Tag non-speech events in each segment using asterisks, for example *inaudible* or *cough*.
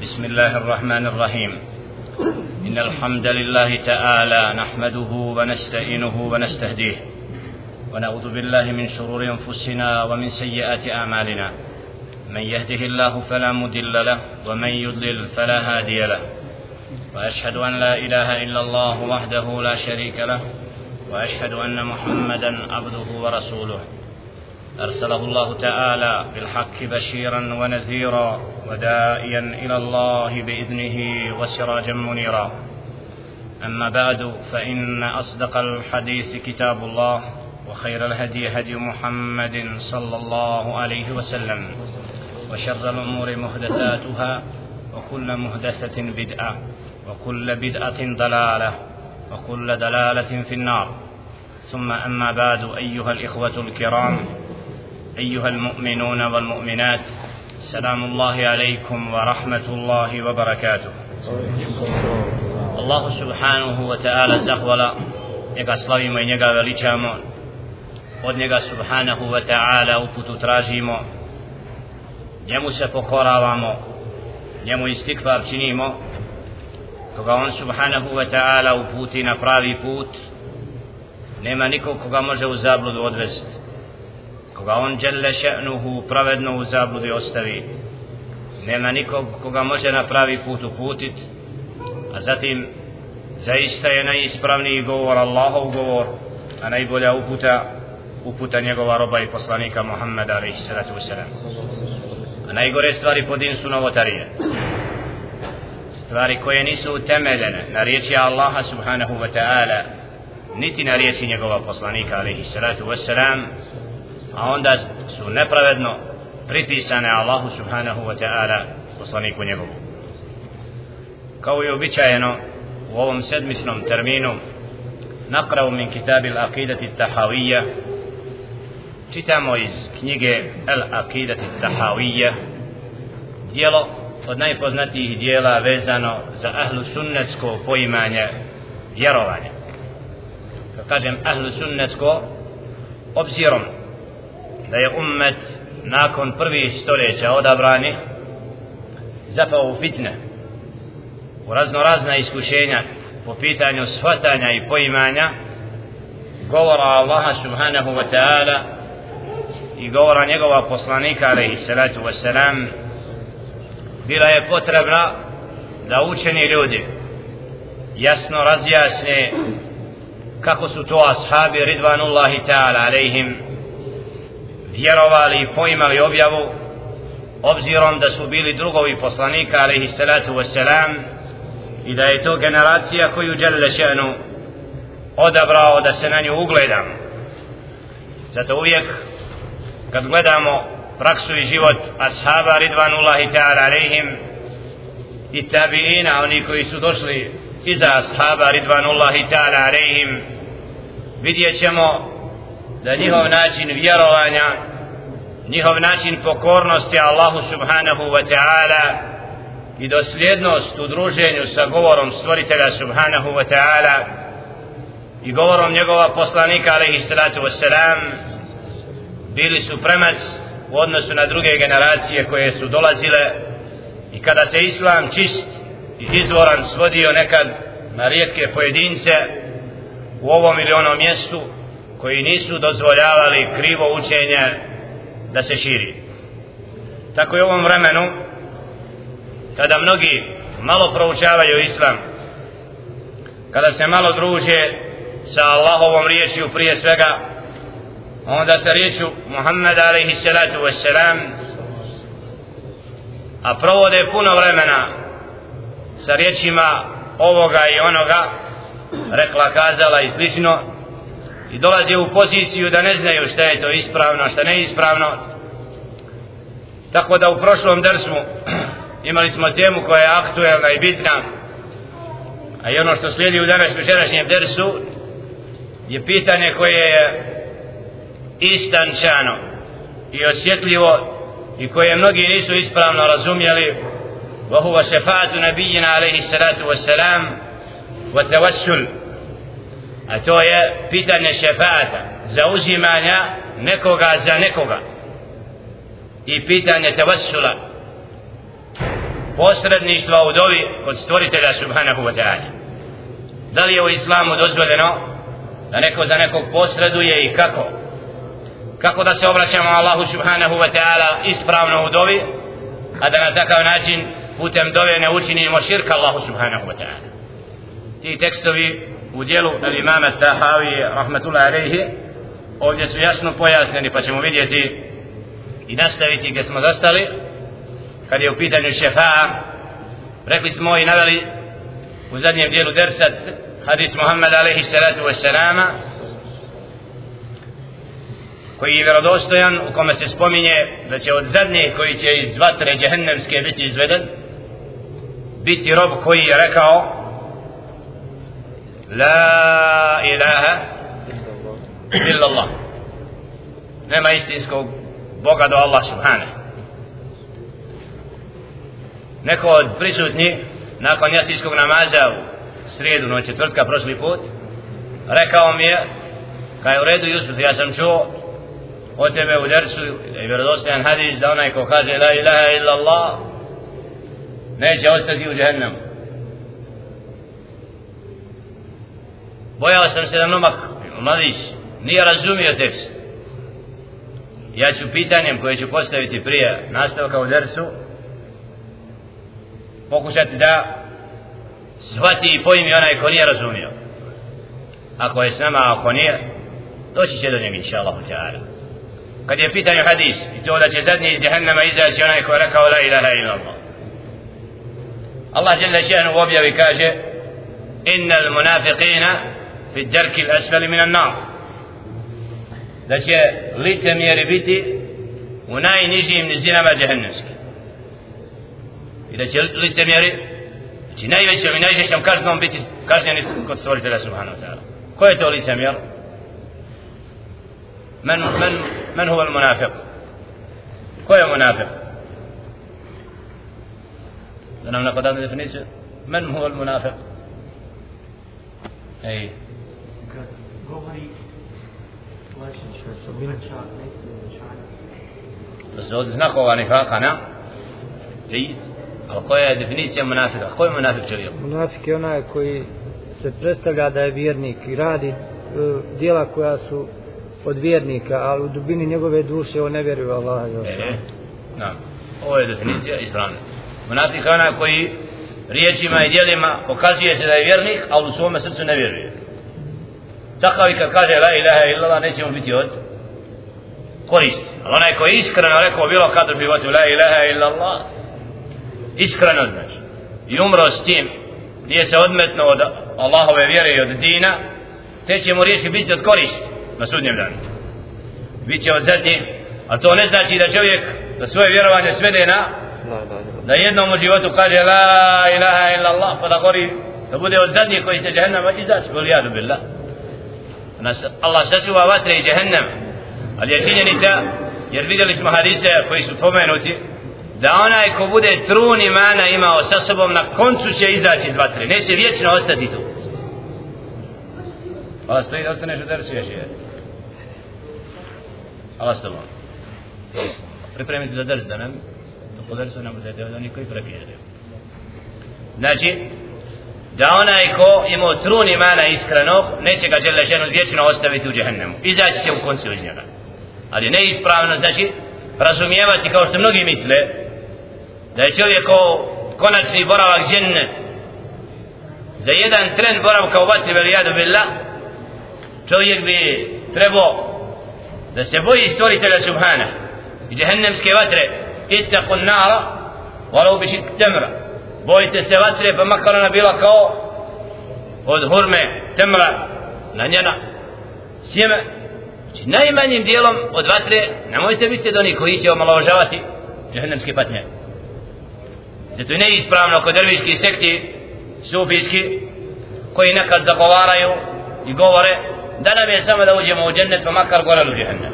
بسم الله الرحمن الرحيم. إن الحمد لله تعالى نحمده ونستعينه ونستهديه. ونعوذ بالله من شرور أنفسنا ومن سيئات أعمالنا. من يهده الله فلا مضل له ومن يضلل فلا هادي له. وأشهد أن لا إله إلا الله وحده لا شريك له. وأشهد أن محمدا عبده ورسوله. أرسله الله تعالى بالحق بشيرا ونذيرا ودائيا إلى الله بإذنه وسراجا منيرا. أما بعد فإن أصدق الحديث كتاب الله وخير الهدي هدي محمد صلى الله عليه وسلم وشر الأمور محدثاتها وكل محدثة بدعة وكل بدعة ضلالة وكل دلالة في النار. ثم أما بعد أيها الإخوة الكرام أيها المؤمنون والمؤمنات سلام الله عليكم ورحمة الله وبركاته الله سبحانه وتعالى زهولا njega slavimo i njega veličamo od njega subhanahu wa ta'ala uputu tražimo njemu se pokoravamo njemu istikvar činimo koga on subhanahu wa ta'ala uputi na pravi put nema nikog koga može u zabludu odvesti koga on djelle še'nuhu pravedno u zabludi ostavi nema nikog koga može na pravi put uputit a zatim zaista je najispravniji govor Allahov govor a najbolja uputa uputa njegova roba i poslanika Muhammeda alaihi salatu wasalam. A najgore stvari po din su novotarije. Stvari koje nisu utemeljene na riječi Allaha subhanahu wa ta'ala niti na riječi njegova poslanika alaihi salatu wasalam a onda su nepravedno pripisane Allahu subhanahu wa ta'ala poslaniku njegovu. Kao i običajeno u ovom sedmisnom terminu nakravu min kitabi al-aqidati čitamo iz knjige al-aqidati tahawiyya dijelo od najpoznatijih dijela vezano za ahlu sunnetsko poimanje vjerovanja. Kad kažem ahlu sunnetsko obzirom da je ummet nakon prvih stoljeća odabrani zapao u fitne u razno razna iskušenja po pitanju shvatanja i poimanja govora Allaha subhanahu wa ta'ala i govora njegova poslanika alaihi salatu wa salam bila je potrebna da učeni ljudi jasno razjasne kako su to ashabi ridvanullahi ta'ala alaihim vjerovali i poimali objavu obzirom da su bili drugovi poslanika alaihi salatu wasalam i da je to generacija koju Đelle še'nu odabrao da se na nju ugledamo. Zato uvijek kad gledamo praksu i život ashaba ridvanullahi ta'ala alaihim i tabiina oni koji su došli iza ashaba ridvanullahi ta'ala alaihim vidjet ćemo da njihov način vjerovanja njihov način pokornosti Allahu subhanahu wa ta'ala i dosljednost u druženju sa govorom stvoritelja subhanahu wa ta'ala i govorom njegova poslanika alaihi salatu wasalam bili su premac u odnosu na druge generacije koje su dolazile i kada se islam čist i izvoran svodio nekad na rijetke pojedince u ovom ili onom mjestu koji nisu dozvoljavali krivo učenje da se širi. Tako je u ovom vremenu, kada mnogi malo proučavaju islam, kada se malo druže sa Allahovom riječju prije svega, onda sa riječu Muhammeda alaihi salatu wassalam, a provode puno vremena sa riječima ovoga i onoga, rekla, kazala i slično, i dolaze u poziciju da ne znaju šta je to ispravno, šta ne ispravno. Tako da u prošlom drsu *clears throat* imali smo temu koja je aktuelna i bitna, a i ono što slijedi u danas večerašnjem drsu je pitanje koje je istančano i osjetljivo i koje mnogi nisu ispravno razumjeli وهو شفاعة نبينا عليه الصلاة والسلام وتوسل a to je pitanje šefaata zauzimanja nekoga za nekoga. I pitanje tevassula posredništva u dovi kod stvoritelja subhanahu wa ta'ala. Da li je u islamu dozvoljeno da neko za nekog posreduje i kako? Kako da se obraćamo Allahu subhanahu wa ta'ala ispravno u dovi a da na takav način putem dove ne učinimo širka Allahu subhanahu wa ta'ala? Ti tekstovi u dijelu al imama Tahavi rahmatullahi alaihi ovdje su jasno pojasneni pa ćemo vidjeti i nastaviti gdje smo zastali. Kad je u pitanju šefa rekli smo i naveli u zadnjem dijelu dersa hadis Muhammed alaihi salatu wassalama koji je vjerodostojan u kome se spominje da će od zadnjih koji će iz vatre džehennemske biti izveden biti rob koji je rekao La ilaha illa Allah nema istinskog Boga do Allah subhanahu. Neko od prisutnih nakon jasijskog namaza u srijedu no četvrtka prošli put rekao mi je kaj u redu Jusuf ja sam čuo od tebe u dersu i vjerodostajan hadis da onaj ko kaže la ilaha illa Allah neće ostati u džehennemu bojao sam se da nomak mladić nije razumio tekst. Ja ću pitanjem koje ću postaviti prije nastavka u dersu pokušati da shvati i pojmi onaj ko nije razumio. Ako je s nama, ako nije doći će do njega inša Allah kad je pitanje hadis i to da će zadnji iz jehennama izaći onaj ko je rekao la ilaha ila Allah Allah jalla šehnu u objavi kaže inna al munafiqina fi džarki l'asfali minan nar da će lice mjeri biti u najnižim nizinama džehennemskih i da će lice mjeri znači najvećom i najžešćom kaznom biti kažnjeni kod stvoritelja subhanahu ta'ala ko je to lice mjer men, men, men huva munafiq ko je munafiq da nam danu definiciju men huva munafiq ej govori to su ovdje znakova nifaka, ne? Ej, Ali koja je definicija munafika? Ko je munafik čovjek? Munafik je onaj koji se predstavlja da je vjernik i radi e, dijela koja su od vjernika, ali u dubini njegove duše on ne vjeruje Allah. E, e, na, ovo je definicija ispravna. Munafik je onaj koji riječima i dijelima pokazuje se da je vjernik, ali u svome srcu ne vjeruje. Takav i kad kaže la ilaha illallah neće mu biti od koristi. Ali onaj koji iskreno rekao bilo kad u životu la ilaha illallah iskreno znači. I umro s tim nije se odmetno od Allahove vjere i od dina te će mu riječi biti od koristi na sudnjem danu. Bit od zadnji a to ne znači da čovjek da svoje vjerovanje svede na da jednom u životu kaže la ilaha illa Allah pa da gori da bude od zadnji koji se džahennama izaći bol jadu billah nas Allah sačuva vatre i džahennem ali je činjenica jer vidjeli smo hadise koji su pomenuti da onaj ko bude trun imana imao sa sobom na koncu će izaći iz vatre. Neće vječno ostati tu. Allah stoji da ostaneš u dersu još je. Allah s tobom. Pripremiti za ders da nam to po dersu ne bude da oni koji prekidaju znači da onaj ko imao trun imana iskrenog neće ga žele ženu vječno ostaviti u džehennemu. Izaći će u koncu iz njega. Ali neispravno znači razumijevati kao što mnogi misle da je čovjek konačni boravak dženne za jedan tren boravka u vatri velijadu billah čovjek bi trebao da se boji stvoritelja subhana i džehennemske vatre ittaqu nara walau bi šik temra bojite se vatre pa makar ona bila kao od hurme temra na njena sjeme znači najmanjim dijelom od vatre nemojte biti od onih koji će omalovažavati džahnemske patnje Zato je neispravno kod drviški sekti sufijski koji nekad zagovaraju i govore da nam je samo da uđemo u džennet pa makar gore u džahnem.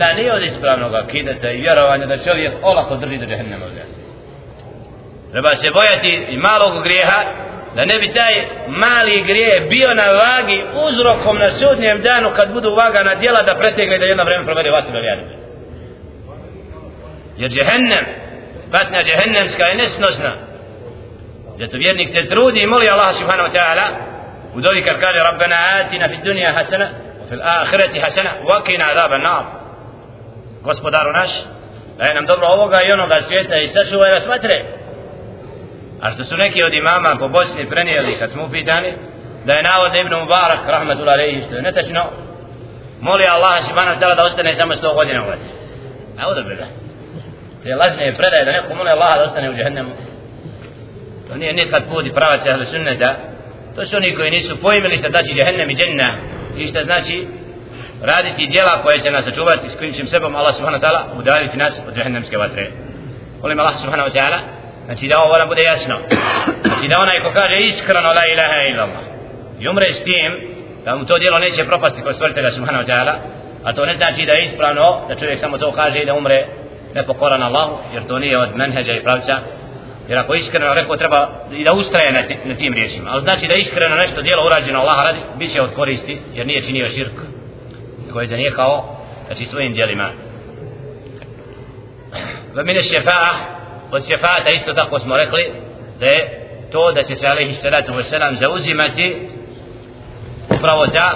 La nije od ispravnog akideta i vjerovanja da čovjek olako drži do džahnema u džahnem. Treba se bojati i malog grijeha da ne bi taj mali grije bio na vagi uzrokom na sudnjem danu kad budu vaga na djela da pretegne da jedno vreme provede vatru Jer džehennem patnja džehennemska je nesnosna. Zato vjernik se trudi i moli Allah subhanahu wa ta'ala u dovi kad kaže Rabbana atina fi dunija hasana u fil ahireti hasana wakina adaba nar. Gospodaru naš daje nam dobro ovoga i onoga svijeta i sačuvaj vas vatre a što su neki od imama po Bosni prenijeli kad smo upitani da je navod Ibn Mubarak rahmatullah alaihi što je netačno moli Allah subhanahu wa ta'ala da ostane samo 100 godina u vatri. A ovdje bila te lažne predaje da neko moli Allah da ostane u džahnemu. To nije nikad put i pravac ahli sunneta. To su oni koji nisu pojmili šta znači džahnem i dženna i šta znači raditi djela koje će nas sačuvati s kojim ćem sebom Allah subhanahu wa ta'ala udaljiti nas od džahnemske vatre. Molim Allah subhanahu wa ta'ala znači da ovo bude jasno. Znači da onaj ko kaže iskreno la ilaha illallah i umre s tim da mu to djelo neće propasti kod stvoritelja subhanahu wa ta'ala a to ne znači da je ispravno da čovjek samo to kaže i da umre nepokoran Allahu jer to nije od menheđa i pravca. Jer ako iskreno rekao treba i da ustraje na, na tim riječima. Ali znači da iskreno nešto djelo urađeno Allah radi bit će od koristi jer nije činio širk koji je zanijekao znači svojim djelima. Va mine šefa'a od šefa'ata isto tako smo rekli da je to da će se alaihi salatu wasalam zauzimati upravo za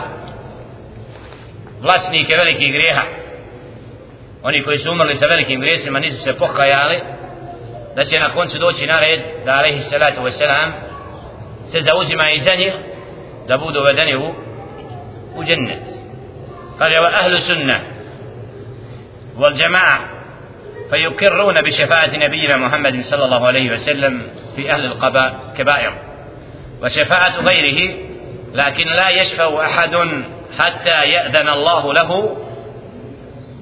vlasnike velikih grijeha oni koji su umrli sa velikim grijesima nisu se pokajali da će na koncu doći na red da alaihi salatu wasalam se zauzima i za njih da budu uvedeni u, u džennet قال يا أهل السنة والجماعة فيقرون بشفاعة نبينا محمد صلى الله عليه وسلم في أهل الكبائر وشفاعة غيره لكن لا يشفع أحد حتى يأذن الله له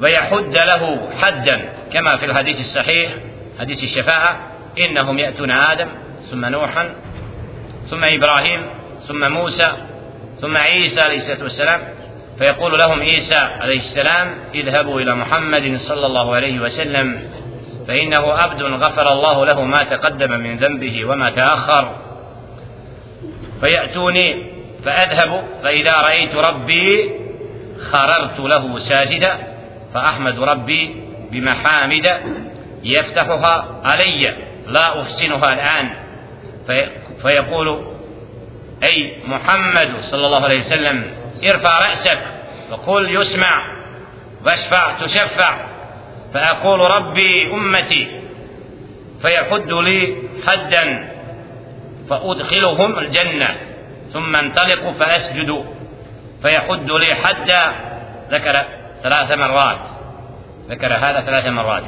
ويحد له حدا. كما في الحديث الصحيح حديث الشفاعة إنهم يأتون آدم ثم نوحا ثم إبراهيم ثم موسى ثم عيسى عليه الصلاة والسلام. فيقول لهم عيسى عليه السلام اذهبوا إلى محمد صلى الله عليه وسلم فإنه عبد غفر الله له ما تقدم من ذنبه وما تأخر. فيأتوني فأذهب فإذا رأيت ربي خررت له ساجدا فأحمد ربي بمحامد يفتحها علي لا أحسنها الآن. في فيقول أي محمد صلى الله عليه وسلم ارفع رأسك وقل يسمع واشفع تشفع فأقول ربي أمتي فيحد لي حدا فأدخلهم الجنة ثم انطلق فأسجد فيحد لي حدا ذكر ثلاث مرات ذكر هذا ثلاث مرات.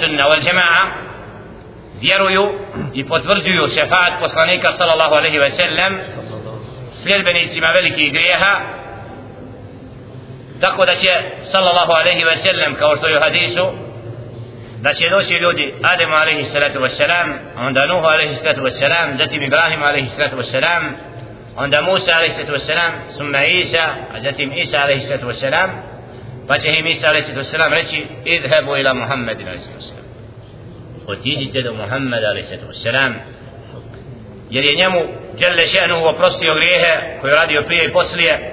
sunna wal jama'a vjeruju i potvrđuju šefaat poslanika sallallahu alaihi ve sljedbenicima velikih grijeha tako da će sallallahu alaihi ve sellem kao što je u hadisu da će doći ljudi Ademu alaihi salatu wassalam onda Nuhu alaihi salatu wassalam zatim Ibrahim alaihi salatu wassalam onda Musa alaihi salatu wassalam summa Isa a zatim Isa alaihi salatu wassalam pa će im Isa a.s. reći idhebu ila Muhammed a.s. otiđite do Muhammed a.s. jer je njemu djelle še'nu oprostio grijehe koje radio prije i poslije.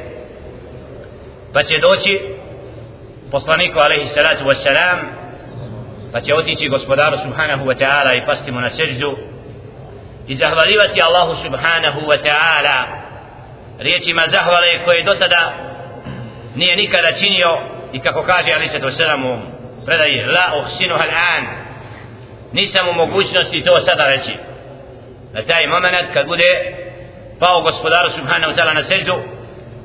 Pa će doći poslaniku wasalam pa će otići gospodaru subhanahu wa ta'ala i pasti mu na seždu i zahvalivati Allahu subhanahu wa ta'ala riječima zahvale koje do tada nije nikada činio i kako kaže alaihi salatu to u predaji la uhsinu hal nisam u mogućnosti to sada reći. Taj moment kad bude pao gospodaru subhanahu ta'ala na seždu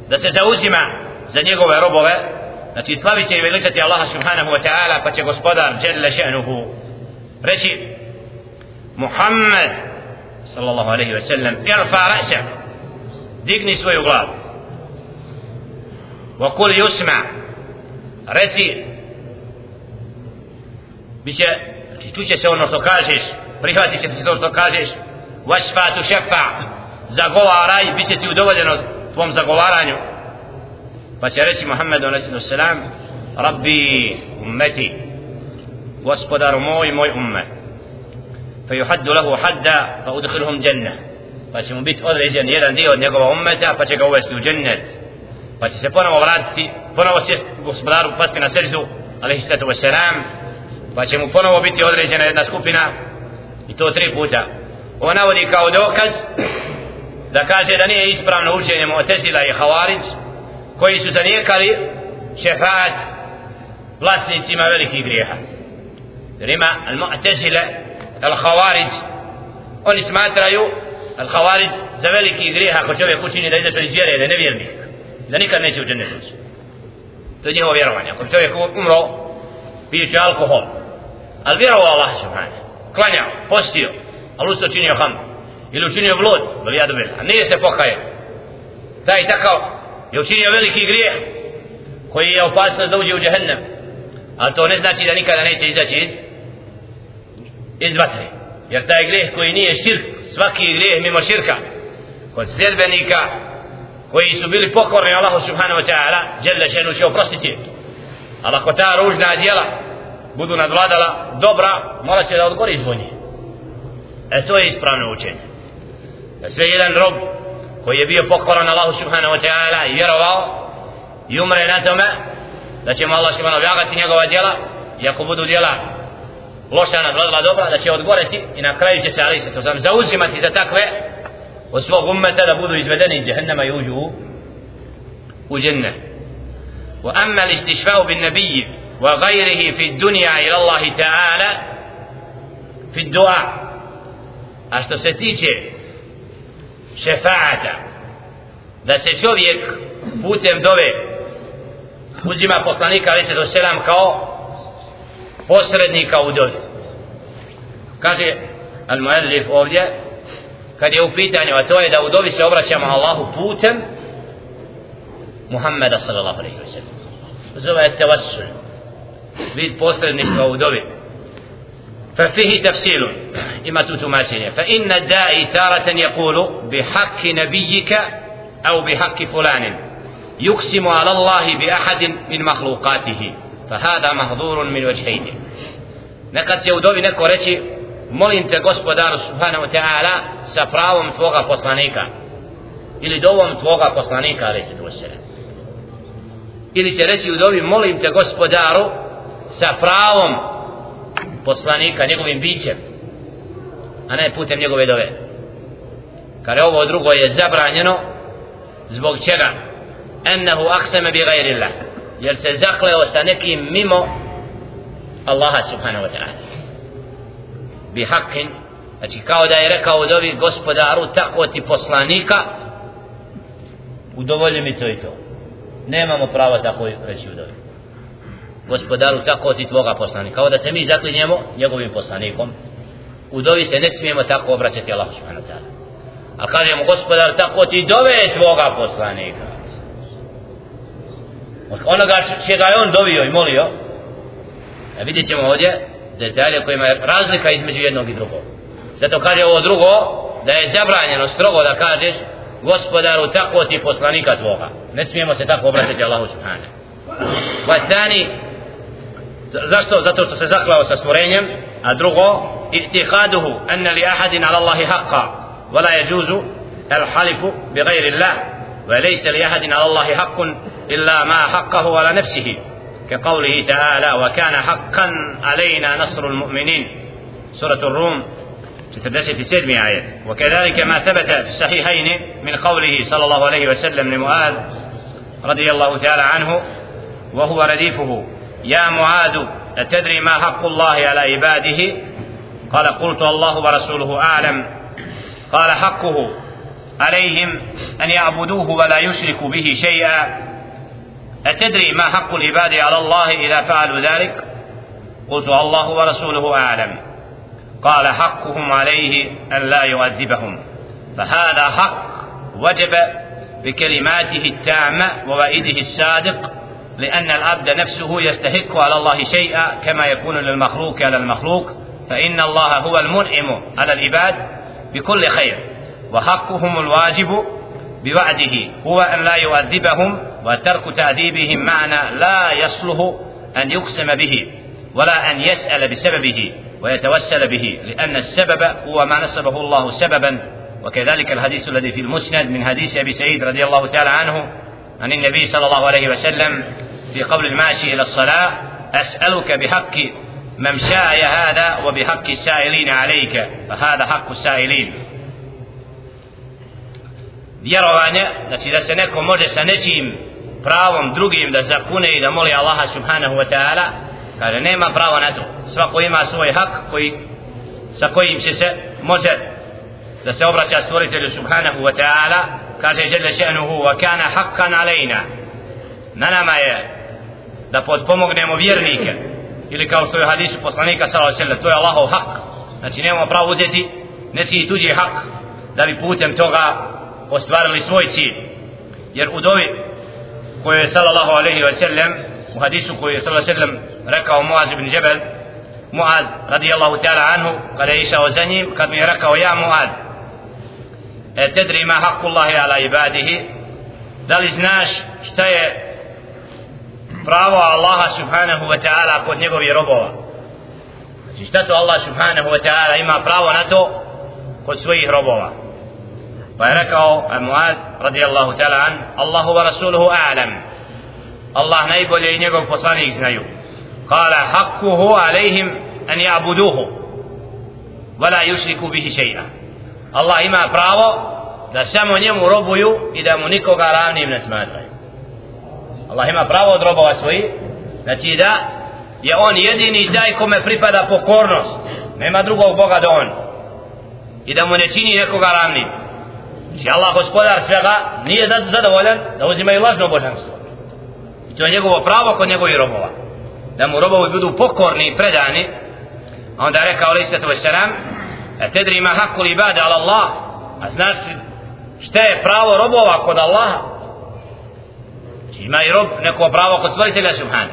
da se zauzima za njegove robove znači slavit će i velikati Allaha subhanahu wa ta'ala pa će gospodar jelle še'nuhu reći Muhammed sallallahu alaihi wa sallam irfa ra'sak digni svoju glavu وقل يسمع reci biće čuće se ono što kažeš prihvati se to što kažeš vašfa tu šefa zagovaraj bit će ti udovoljeno tvom zagovaranju pa će reći Muhammedu a.s. Rabbi ummeti gospodaru moj moj ummet fa yuhaddu lahu hadda fa udkhiluhum jannah pa će mu biti određen jedan dio od njegova ummeta pa će ga uvesti u džennet pa će se ponovo vratiti ponovo se gospodaru pasti na srđu alaihi sallatu wa salam pa će mu ponovo biti određena jedna skupina i to tri puta on navodi kao dokaz da kaže da nije ispravno učenje Mu'tezila i Havarić koji su zanijekali šefaat vlasnicima velikih grijeha jer ima Mu'tezila al-Havarić oni smatraju al-Havarić za veliki grijeh ako čovjek učini da ide iz vjere da je nevjernik da nikad neće u džennetu to je njihovo vjerovanje ako čovjek umro pijući alkohol ali vjerovao Allah subhanahu klanjao, postio ali usta činio ham. Ili učinio vlod veli ja a nije se pokajao taj takav. Je učinio veliki grijeh koji je opasnost da uđe u džehennem. A to ne znači da nikada neće izaći iz iz vatre. Jer taj grijeh koji nije širk svaki grijeh mimo širka. Kod sljedbenika koji su bili pokorni Allahu subhanahu wa ta'ala žele šenu će oprostiti. Ali ako ta ružna djela budu nadvladala dobra mora će da odgori zvonje. E to je ispravno učenje da sve jedan rob koji je bio pokoran Allahu subhanahu wa ta'ala i vjerovao i umre na tome da će mu Allah subhanahu objagati njegova djela i ako budu djela loša nadvladala dobra da će odgoreti i na kraju će se ali se to znam zauzimati za takve od svog ummeta da budu izvedeni iz jehennama i uđu u dženne وأما الاستشفاء بالنبي وغيره في الدنيا إلى الله تعالى في الدعاء a što se tiče šefaata da se čovjek putem dove uzima poslanika ali se do sedam kao posrednika u dobi kaže al muallif ovdje kad je u pitanju a to je da u dovi se obraćamo Allahu putem Muhammeda sallallahu alaihi wa sallam. Zove tevassul vid posrednika u dobi ففيه تفصيل إما تتماشين فإن الداعي تارة يقول بحق نبيك أو بحق فلان يقسم على الله بأحد من مخلوقاته فهذا محظور من وجهين nekad se u dobi neko reći molim te gospodaru subhanahu ta'ala sa pravom tvoga poslanika ili dovom tvoga poslanika ali se se ili će reći u dobi molim te gospodaru sa pravom poslanika njegovim bićem a ne putem njegove dove. Kada ovo drugo je zabranjeno zbog čega? Ennehu akseme bi gajrillah. Jer se zakleo sa nekim mimo Allaha subhanahu wa ta'ala. Bi hakin znači kao da je rekao u dobi gospodaru tako ti poslanika udovolji mi to i to. Nemamo prava tako reći u dobi gospodaru tako ti tvoga poslanika? Kao da se mi zaklinjemo njegovim poslanikom. U dovi se ne smijemo tako obraćati Allah subhanahu ta'ala. A kažemo gospodar tako ti dove tvoga poslanika. Onoga čega je on dovio i molio a vidjet ćemo ovdje detalje kojima je razlika između jednog i drugog. Zato kaže ovo drugo da je zabranjeno strogo da kažeš gospodaru tako ti poslanika tvoga. Ne smijemo se tako obraćati Allahu subhanahu Vastani zašto? zato što se zaklao sa stvorenjem a drugo itihaduhu anna li ahadin ala Allahi haqqa wala yajuzu الحلف بغير الله وليس لأحد على الله حق إلا ما حقه على نفسه كقوله تعالى وكان حقا علينا نصر المؤمنين سورة الروم ستدست سدم آية. وكذلك ما ثبت في الصحيحين من قوله صلى الله عليه وسلم لمعاذ رضي الله تعالى عنه وهو رديفه. يا معاذ أتدري ما حق الله على عباده؟ قال قلت الله ورسوله أعلم. قال حقه عليهم أن يعبدوه ولا يشركوا به شيئا. أتدري ما حق العباد على الله إذا فعلوا ذلك؟ قلت الله ورسوله أعلم. قال حقهم عليه أن لا يؤذبهم فهذا حق وجب بكلماته التامة ووعيده الصادق لأن العبد نفسه يستحق على الله شيئا كما يكون للمخلوق على المخلوق فإن الله هو المنعم على العباد بكل خير وحقهم الواجب بوعده هو أن لا يؤذبهم وترك تأديبهم معنى لا يصلح أن يقسم به ولا أن يسأل بسببه ويتوسل به لأن السبب هو ما نسبه الله سببا وكذلك الحديث الذي في المسند من حديث أبي سعيد رضي الله تعالى عنه عن النبي صلى الله عليه وسلم في قول الماشي إلى الصلاة أسألك بحق ممشاي هذا وبحق السائلين عليك فهذا حق السائلين vjerovanje, znači da se neko može sa nečim pravom drugim da zakune i da moli Allaha subhanahu wa ta'ala, kaže nema pravo na to. Svako ima svoj hak koji, sa kojim će se može da se obraća stvoritelju subhanahu wa ta'ala, kaže jelle še'nuhu wa kana haqqan alejna. Na nama je da podpomognemo vjernike ili kao što je hadisu poslanika sallallahu alejhi ve to je Allahov hak. Znači nemamo pravo uzeti nečiji tuđi hak da bi putem toga ostvarili svoj cilj jer u dovi koju je sallallahu alaihi wa sallam u hadisu koji je sallallahu alaihi sallam rekao Muaz ibn Jebel Muaz radijallahu ta'ala anhu kada je išao za njim kad mi je rekao ja Muaz e tedri ma haqqu Allahi ala ibadihi da li znaš šta je pravo Allaha subhanahu wa ta'ala kod njegovi robova. Znači šta to Allah subhanahu wa ta'ala ima pravo na to kod svojih robova? Pa je rekao e, Muaz radijallahu ta'ala an Allahu wa rasuluhu a'lam. Allah najbolje i njegov poslanik znaju. Kala hakkuhu alaihim an ja'buduhu Vala yushriku bihi še'a Allah ima pravo da samo njemu robuju i da mu nikoga ravnim ne smatraju. Allah ima pravo od robova svoji znači da je on jedini taj kome pripada pokornost nema drugog Boga do on i da mu ne čini nekoga ravnim Znači Allah gospodar svega nije zadovoljan da uzimaju lažno božanstvo. I to je njegovo pravo kod njegovih robova. Da mu robovi budu pokorni i predani. A onda je rekao alaih sallatu wasalam a tedri ma hakul ibada ala Allah a znaš šta je pravo robova kod Allaha ima i rob neko pravo kod stvoritelja subhana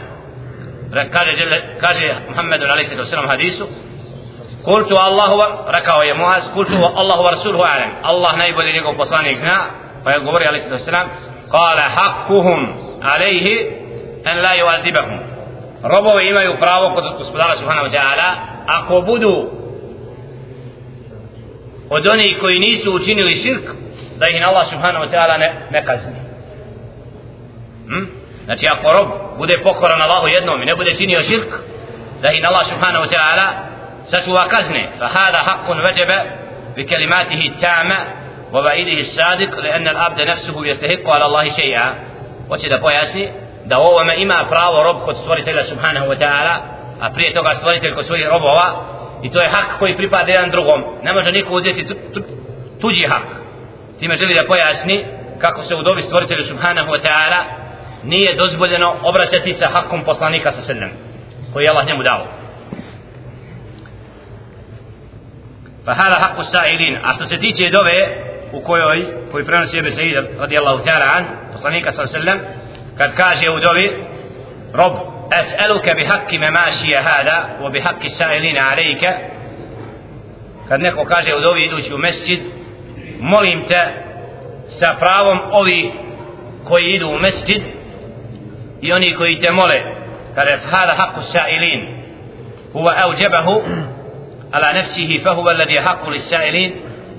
kaže, kaže Muhammedu alaih sallatu wasalam hadisu قلت الله rekao je Muaz قلت الله ورسوله أعلم الله najbolje njegov poslanik zna pa je govorio alaihi sallam wasalam قال حقهم عليه أن لا يؤذبهم robovi imaju pravo kod gospodara subhanahu wa ta'ala ako budu od onih koji nisu učinili širk da ih Allah subhanahu wa ta'ala ne, ne kazni Hmm? Znači ako rob bude pokoran Allahu jednom i ne bude činio širk, da i Allah subhanahu wa ta'ala sačuva kazne. Fa hada haqqun vajebe bi kelimatihi ta'ma wa ba'idihi sadiq li enna l'abde nefsuhu jestehiku ala Allahi še'ja. Hoće da pojasni da u ovome ima pravo rob kod stvoritelja subhanahu wa ta'ala, a prije toga stvoritelj kod svojih robova, i to je hak koji pripada jedan drugom. Ne može niko uzeti tu, tu, tuđi hak. Time želi da pojasni kako se u dobi stvoritelju subhanahu wa ta'ala nije dozvoljeno obraćati se hakom poslanika sa sredinom koji je Allah njemu dao. Pa hada haku sa'ilin. A što se tiče dove u kojoj koji prenosi Ebe Sa'id radijallahu ta'ala an poslanika sa sredinom kad kaže u dovi rob as'aluka bi haki memašija hada wa bi hakki sa'ilin alejka kad neko kaže u dovi idući u mesjid molim te sa pravom ovi koji idu u mesjid i oni koji te mole kada je hada haku sa'ilin huwa auđebahu ala nefsihi fa huwa alladhi haku li sa'ilin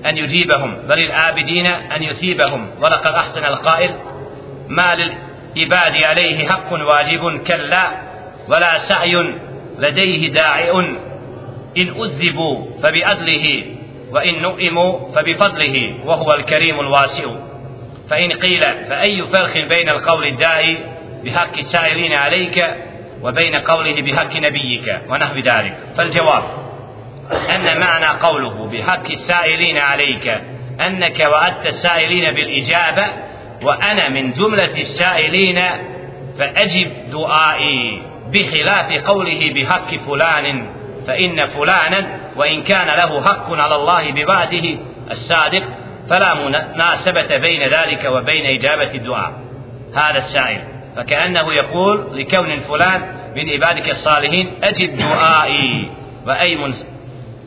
an yujibahum bal al-abidin an yusibahum wa laqad ahsana al-qa'il ma lil-ibad alayhi haqqun wajibun kalla wala sa'yun ladayhi da'i'un in uzzibu fa bi'adlihi وإن نؤموا فبفضله وهو الكريم الواسع فإن قيل فأي فرق بين القول الداعي بحق السائلين عليك وبين قوله بحق نبيك ونحو ذلك. فالجواب أن معنى قوله بحق السائلين عليك أنك وعدت السائلين بالإجابة وأنا من جملة السائلين فأجب دعائي بخلاف قوله بحق فلان فإن فلانا وإن كان له حق على الله ببعده الصادق فلا مناسبة بين ذلك وبين إجابة الدعاء. هذا السائل. فكأنه يقول لكون فلان من عبادك الصالحين أجب دعائي. وأي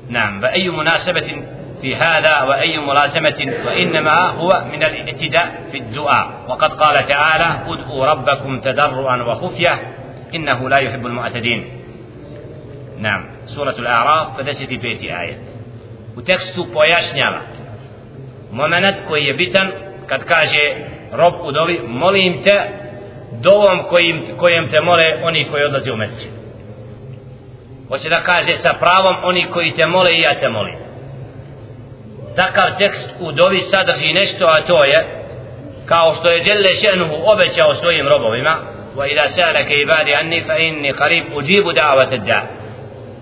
نعم فأي مناسبة في هذا وأي ملازمة وإنما هو من الاعتداء في الدعاء. وقد قال تعالى ادعوا ربكم تضرعا وخفية إنه لا يحب المعتدين. نعم سورة الأعراف فدست بيت آية. وتكست pojašnjava. Moment koji je bitan kad kaže rob dovom kojim, kojem te mole oni koji odlaze u mesečinu hoće da kaže sa pravom oni koji te mole i ja te molim. Takav tekst u dovi sadrži nešto a to je kao što je Đelle Šenuhu obećao svojim robovima wa ila salaka ibadi anni fa inni qarib ujibu da'wat ad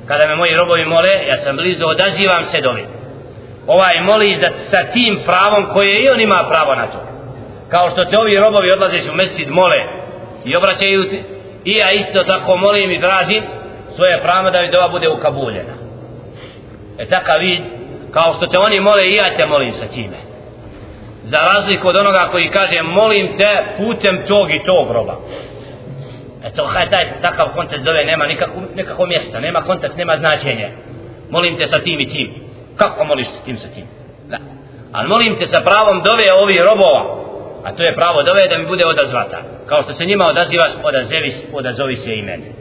kada me moji robovi mole ja sam blizu odazivam se dovi. Ovaj moli za, sa tim pravom koje i on ima pravo na to. Kao što te ovi robovi odlaze u mesid mole i obraćaju ti i ja isto tako molim i tražim svoje prama da mi dova bude ukabuljena. E takav vid kao što te oni mole i ja te molim sa time. Za razliku od onoga koji kaže molim te putem tog i tog roba. E, to haj taj takav kontekst zove nema nikakvo, nikakvo mjesta nema kontekst, nema značenje molim te sa tim i tim. Kako moliš s tim sa tim? Da. ali molim te sa pravom dove ovih robova a to je pravo dove da mi bude odazvata. Kao što se njima odazivaš odazevi, odazovi se i meni.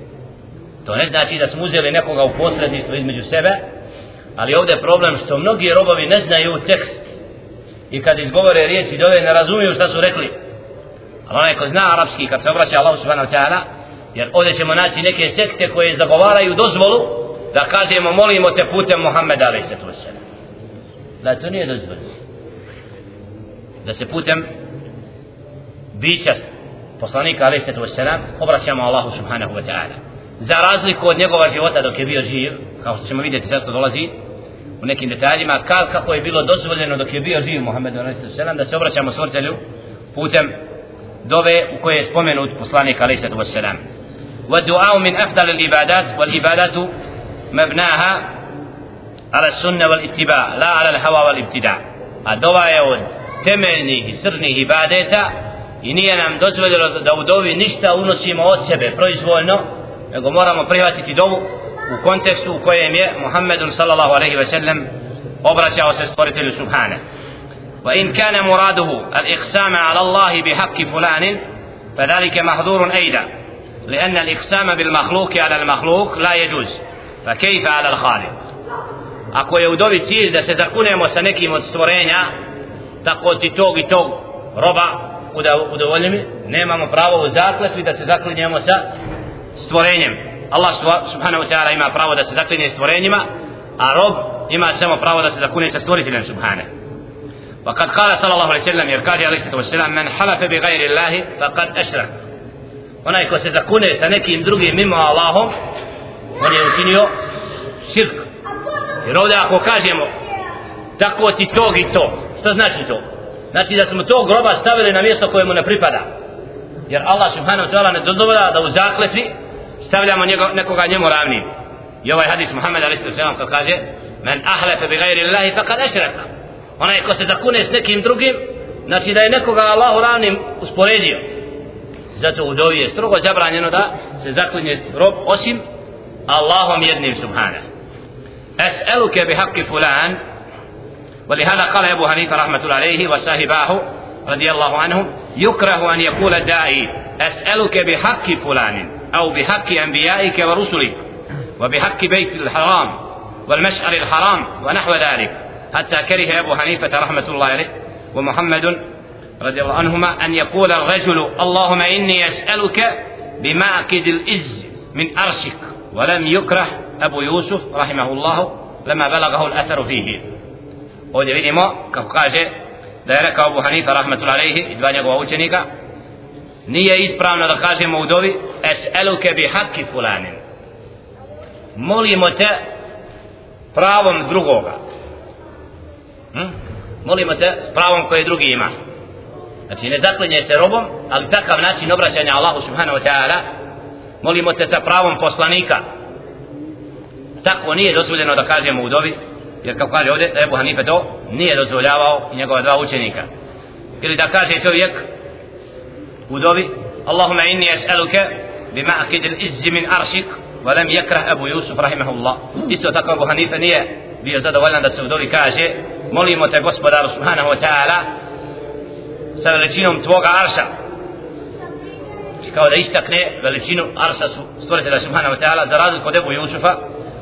To ne znači da smo uzeli nekoga u posredništvo između sebe ali ovdje je problem što mnogi robovi ne znaju tekst. I kad izgovore riječi dove ne razumiju šta su rekli. Ali onaj ko zna arapski kad se obraća Allah subhanahu wa ta'ala jer ovdje ćemo naći neke sekte koje zagovaraju dozvolu da kažemo molimo te putem Muhammeda alaih sallatu wasalam da to nije dozvoljeno. Da se putem bića poslanika alaih sallatu wasalam obraćamo Allahu subhanahu wa ta'ala za razliku od njegova života dok je bio živ kao što ćemo vidjeti sad to dolazi u nekim detaljima kad, kako je bilo dozvoljeno dok je bio živ Muhammed a.s. da se obraćamo stvoritelju putem dove u kojoj je spomenut poslanik a.s. والدعاء من أفضل العبادات والعبادات مبناها على السنة والاتباع لا على الهوى والابتداع الدعاء يود temeljnih i srnih ibadeta i nije nam dozvoljeno da u dovi ništa unosimo od sebe proizvoljno nego moramo prihvatiti dovu u kontekstu u kojem je Muhammedun sallallahu alaihi ve sellem obraćao se stvoritelju subhane وإن كان مراده الإقسام على الله بحق فلان فذلك محظور أيضا لأن الإقسام بالمخلوق على المخلوق لا يجوز فكيف على الخالق ako je u dobi cilj da se zakunemo sa nekim od stvorenja tako ti tog i tog roba udovoljni mi nemamo pravo u zakletvi da se zaklinjemo sa stvorenjem Allah subhanahu wa ta'ala ima pravo da se zaklinje stvorenjima a rob ima samo pravo da se zakune sa stvoriteljem subhanahu وقد قال صلى الله عليه وسلم يركاد عليه الصلاة والسلام من حلف بغير الله فقد أشرك onaj ko se zakune sa nekim drugim mimo Allahom on je učinio širk jer ovdje ako kažemo tako ti tog i to što znači to Znači da smo tog groba stavili na mjesto kojemu ne pripada. Jer Allah subhanahu wa ta'ala ne dozvoda da u zakletvi stavljamo njego, nekoga njemu ravni. I ovaj hadis Muhammed a.s. kao kaže Men ahlefe bi gajri Allahi pa kad ešreka. Onaj ko se zakune s nekim drugim, znači da je nekoga Allahu ravnim usporedio. Zato u dovi je strogo zabranjeno da se zaklinje rob osim Allahom jednim subhanahu. Es'eluke bi haqqi fulan, ولهذا قال أبو حنيفة رحمة الله عليه وصاحباه رضي الله عنهم يكره أن يقول الداعي أسألك بحق فلان أو بحق أنبيائك ورسلك وبحق بيت الحرام والمشعر الحرام ونحو ذلك. حتى كره أبو حنيفة رحمة الله عليه ومحمد رضي الله عنهما أن يقول الرجل اللهم إني أسألك بمعقد الإز من أرشك ولم يكره أبو يوسف رحمه الله لما بلغه الأثر فيه. Ovdje vidimo kako kaže da je rekao Abu Hanifa rahmetul alejhi i dva njegova učenika nije ispravno da kažemo u dovi es'eluke bi hakki fulanin. Molimo te pravom drugoga. Hm? molimo te s pravom koje drugi ima. Znači ne zaklinje se robom ali takav način obraćanja Allahu subhanahu wa ta'ala molimo te sa pravom poslanika. Tako nije dozvoljeno da kažemo u dovi jer kao kaže ovdje Ebu Hanife to nije dozvoljavao i njegova dva učenika ili da kaže čovjek u dovi Allahumma inni es'aluke bima akid il min aršik ولم يكره أبو يوسف رحمه الله isto tako Abu Hanifa nije bio zadovoljan da se u dovi kaže molimo te gospodaru subhanahu wa ta'ala sa veličinom tvoga arša kao da istakne veličinu arša stvoritelja subhanahu wa ta'ala za razliku od Ebu Jusufa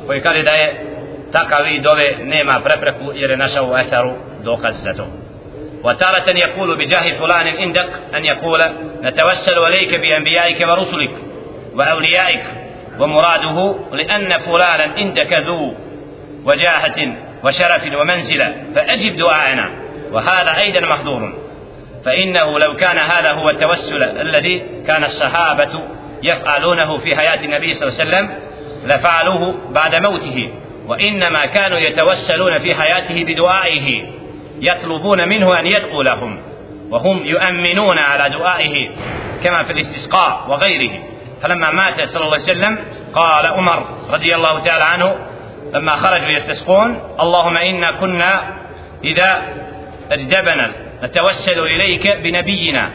koji kaže da je takav vid dove nema prepreku jer je našao u esaru dokaz za to. وتارة يقول بجاه فلان عندك أن يقول نتوسل إليك بأنبيائك ورسلك وأوليائك ومراده لأن فلانا عندك ذو وجاهة وشرف ومنزلة فأجب دعاءنا وهذا أيضا محظور فإنه لو كان هذا هو التوسل الذي كان الصحابة يفعلونه في حياة النبي صلى الله عليه وسلم لفعلوه بعد موته وإنما كانوا يتوسلون في حياته بدعائه يطلبون منه أن يدعو لهم وهم يؤمنون على دعائه كما في الاستسقاء وغيره. فلما مات صلى الله عليه وسلم قال عمر رضي الله تعالى عنه لما خرجوا يستسقون اللهم إنا كنا إذا أجدبنا نتوسل إليك بنبينا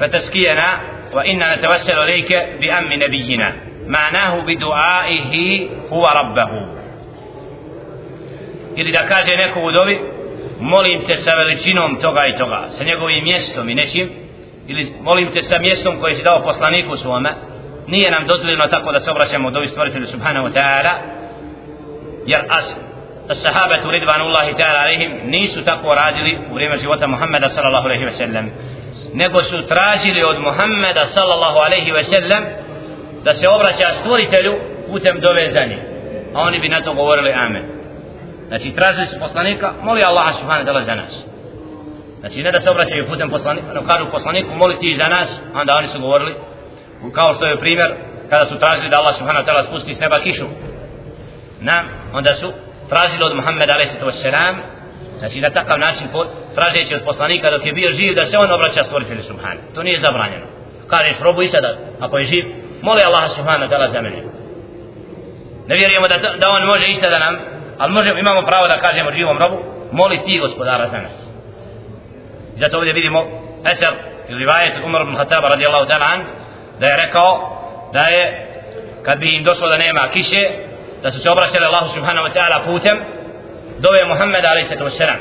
فتسكينا وإنا نتوسل إليك بأم نبينا. معناه بدعائه هو ربه. Ili da kaže neko u dobi molim te sa veličinom toga i toga sa njegovim mjestom i nečim ili molim te sa mjestom koje si dao poslaniku svome. Nije nam dozvoljeno tako da se obraćamo dovi stvoritelju subhanahu ta'ala jer as sahabatu ridvanullahi ta'ala alaihim nisu tako radili u vrijeme života Muhammeda sallallahu alaihi ve sellem nego su tražili od Muhammeda sallallahu alaihi ve sellem da se obraća stvoritelju putem dove za njih a oni bi na to govorili amen. Znači tražili su poslanika, moli Allaha subhanahu wa ta'ala za nas. Znači ne da se obraćaju putem poslanika, no kažu poslaniku moli ti za nas, onda oni su govorili, kao što je primjer, kada su tražili da Allah subhanahu wa ta'ala spusti s neba kišu. Nam, onda su tražili od Muhammeda a.s. Znači na takav način tražeći od poslanika dok je bio živ da se on obraća stvoritelju subhanahu. To nije zabranjeno. Kažeš probuj sada, ako je živ, moli Allaha subhanahu wa ta'ala za mene. Ne vjerujemo da, da on može isto da nam ali možemo, imamo pravo da kažemo živom robu, moli ti gospodara za nas. Zato ovdje vidimo Eser ili rivajet Umar ibn Khattaba radijallahu ta'ala an, da je rekao da je kad bi im došlo da nema kiše, da su se obraćali Allahu subhanahu wa ta'ala putem dove Muhammeda alaihi sallatu wasalam.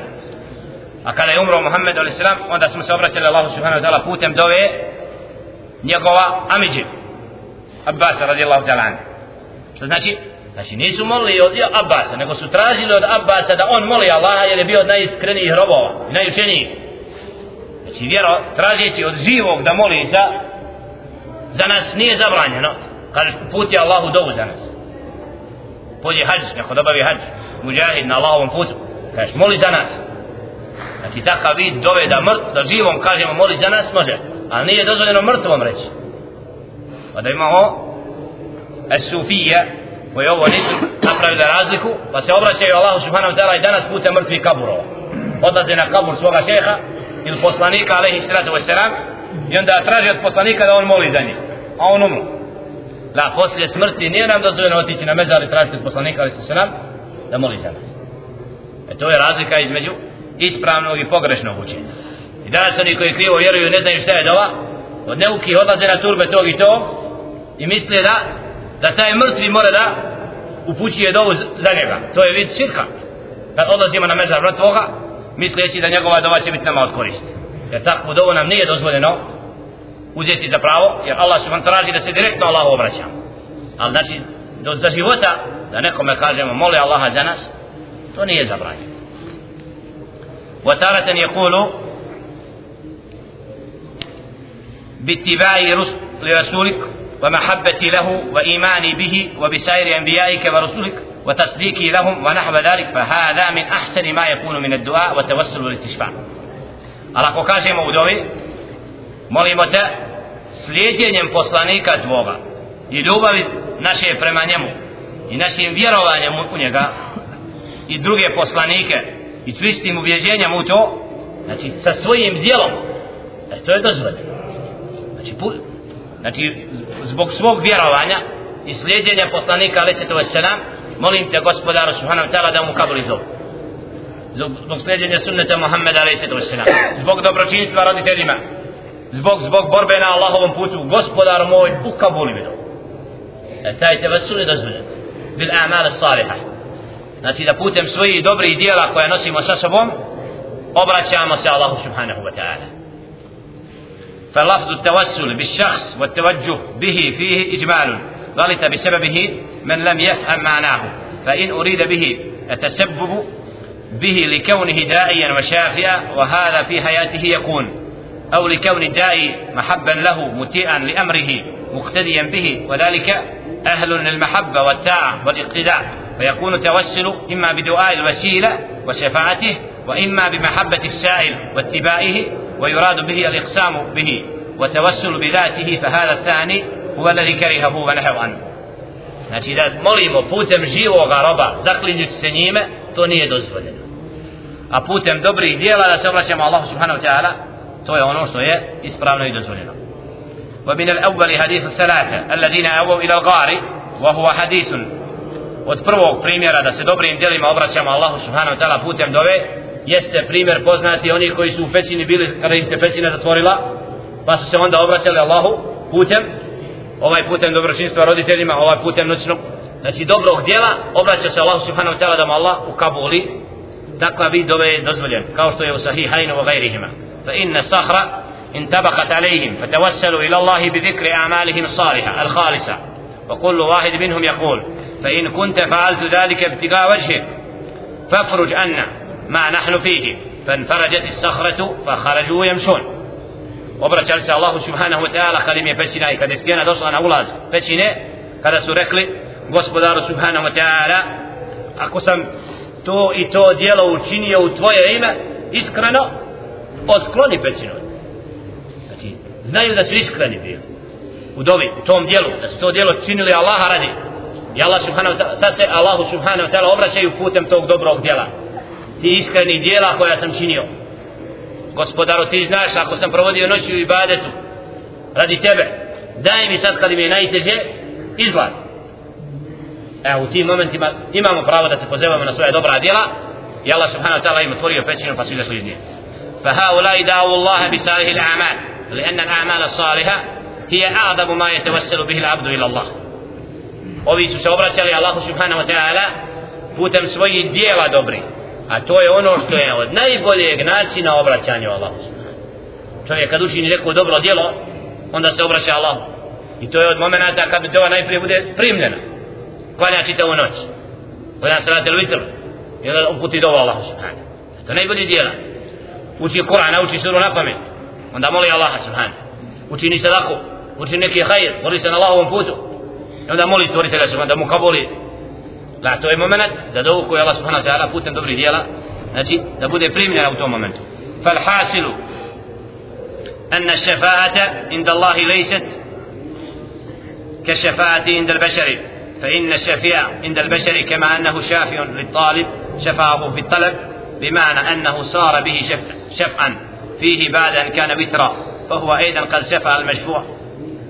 A kada je umro Muhammed alaihi sallam, onda smo se obraćali Allahu subhanahu wa ta'ala putem dove njegova Amidži, Abbas radijallahu ta'ala an. Što znači, Znači nisu molili od Abasa, nego su tražili od Abasa da on moli Allaha jer je bio od najiskrenijih robova, najučenijih. Znači vjero, tražeći od živog da moli za, za nas nije zabranjeno. Kaže, puti Allahu dovu za nas. Pođe hađ, neko dobavi hađ, muđahid na Allahovom putu. Kaže, moli za nas. Znači takav vid dove da, mrt, da živom kažemo moli za nas može. Ali nije dozvoljeno mrtvom reći. Pa da imamo Es-Sufija, koji ovo nisu napravili razliku, pa se obraćaju Allahu subhanahu wa ta'ala i danas putem mrtvih kaburova. Odlaze na kabur svoga šeha ili poslanika, alaihi sallatu wasalam, i onda traži od poslanika da on moli za njih. A on umru. Da, poslije smrti nije nam dozvoljeno otići na mezar i tražiti od poslanika, alaihi sallam, da moli za nas. E to je razlika između ispravnog i pogrešnog učenja. I danas oni koji krivo vjeruju ne znaju šta je dova, od neuki odlaze na turbe tog i to i misle da da taj mrtvi mora da upućuje dovu za njega. To je vid širka. Kad odlazimo na mezar mrtvoga, misleći da njegova dova će biti nama od koristi. Jer takvu dovu nam nije dozvoljeno uzeti za pravo, jer Allah subhanahu traži da se direktno Allah obraća. Ali znači, do za života, da nekome kažemo, moli Allaha za nas, to nije zabranjeno. وتارة يقول باتباع رسولك ومحبتي له وإيماني به وبسائر أنبيائك ورسلك وتصديقي لهم ونحو ذلك فهذا من أحسن ما يكون من الدعاء والتوسل والاستشفاء Ali ako kažemo u dovi, molimo te slijedjenjem poslanika tvoga i ljubavi naše prema njemu i našim vjerovanjem u njega i druge poslanike i čvistim ubjeđenjem u to, znači sa svojim dijelom, e, to je dozvoljeno. Znači, znači zbog svog vjerovanja i slijedjenja poslanika alaihi sallam molim te gospodaru subhanahu wa ta'ala da mu kabuli zovu zbog slijedjenja sunneta Muhammeda alaihi sallam zbog dobročinstva roditeljima. Zbog, zbog borbe na Allahovom putu. Gospodar moj u kabuli mi e, taj te vasul je dozvoljen bil amal saliha znači da putem svojih dobrih dijela koje nosimo sa sobom obraćamo se Allahu subhanahu wa ta'ala. فلفظ التوسل بالشخص والتوجه به فيه إجمال غلط بسببه من لم يفهم معناه فإن أريد به التسبب به لكونه داعيا وشافئا وهذا في حياته يكون أو لكون الداعي محبا له متيئا لأمره مقتديا به وذلك أهل للمحبة والتاعة والاقتداء فيكون التوسل إما بدعاء الوسيلة وشفاعته وإما بمحبة السائل واتباعه ويراد به الإقسام به وتوسل بذاته فهذا الثاني هو الذي كرهه ونهى عنه Znači da molimo putem živoga roba zaklinjući se njime, to nije dozvoljeno. A putem dobrih dijela da se obraćamo Allahu subhanahu wa ta'ala, to je ono što je ispravno i dozvoljeno. ومن الأول حديث الثلاثة الذين أووا إلى الغار وهو حديث od prvog primjera da se dobrim djelima obraćamo Allahu subhanahu wa ta'ala putem dove jeste primjer poznati oni koji su u pećini bili kada im se pećina zatvorila pa su se onda obraćali Allahu putem ovaj putem dobročinstva roditeljima ovaj putem noćnog znači dobrog djela obraća se Allahu subhanahu ta'ala da mu Allah u Kabuli takva vid dove je dozvoljen kao što je u sahihajnu u gajrihima fa inna sahra انطبقت عليهم فتوسلوا إلى الله بذكر أعمالهم الصالحة الخالصة وكل واحد منهم يقول فإن كنت فعلت ذلك ابتغاء وجهك فافرج عنا ما نحن فيه فانفرجت الصخرة فخرجوا يمشون obraćali se Allahu subhanahu wa ta'ala kada im je pećina i kada je stijena došla na ulaz pećine kada su rekli gospodaru subhanahu wa ta'ala ako sam to i to dijelo učinio u tvoje ime iskreno otkloni pećinu znaju da su iskreni bili u dobi, u tom dijelu, da su to dijelo činili Allaha radi. I Allah subhanahu ta'ala, sad se Allahu subhanahu ta'ala obraćaju putem tog dobrog dijela. Ti iskreni dijela koja sam činio. Gospodaru, ti znaš, ako sam provodio noć u ibadetu, radi tebe, daj mi sad kad mi je najteže, izlaz. Evo, u tim momentima imamo pravo da se pozivamo na svoje dobra dijela, i Allah subhanahu ta'ala im otvorio pećinu pa su izašli iz nje. فهؤلاء دعوا الله بصالح الأعمال لأن الأعمال الصالحة هي أعظم ما يتوسل به العبد إلى الله ovi su se obraćali Allahu subhanahu wa ta'ala putem svojih dijela dobri a to je ono što je od najboljeg načina obraćanja Allahu čovjek kad učini neko dobro djelo onda se obraća Allahu. I to je od momenta kad dova najprije bude primljena. Klanja čitavu noć. Klanja se il vitr i onda uputi dovu Allahu subhanahu. To je najbolji djela uči Kur'an, uči suru na pamet. Onda moli Allaha subhanahu. Učini sadaku. Učini neki hajr. Moli se na Allahovom putu. I onda moli stvoritelja subhanahu da mu kabuli da to je moment za dovu koju Allah subhanahu ta'ala putem dobrih dijela znači da bude primljena u tom momentu. Hasilu أن الشفاعة عند الله ليست كالشفاعة عند البشر فإن الشفيع عند البشر كما أنه شافع للطالب شفعه في الطلب بمعنى أنه صار به شفعا فيه بعد أن كان وترا فهو أيضا قد شفع المشفوع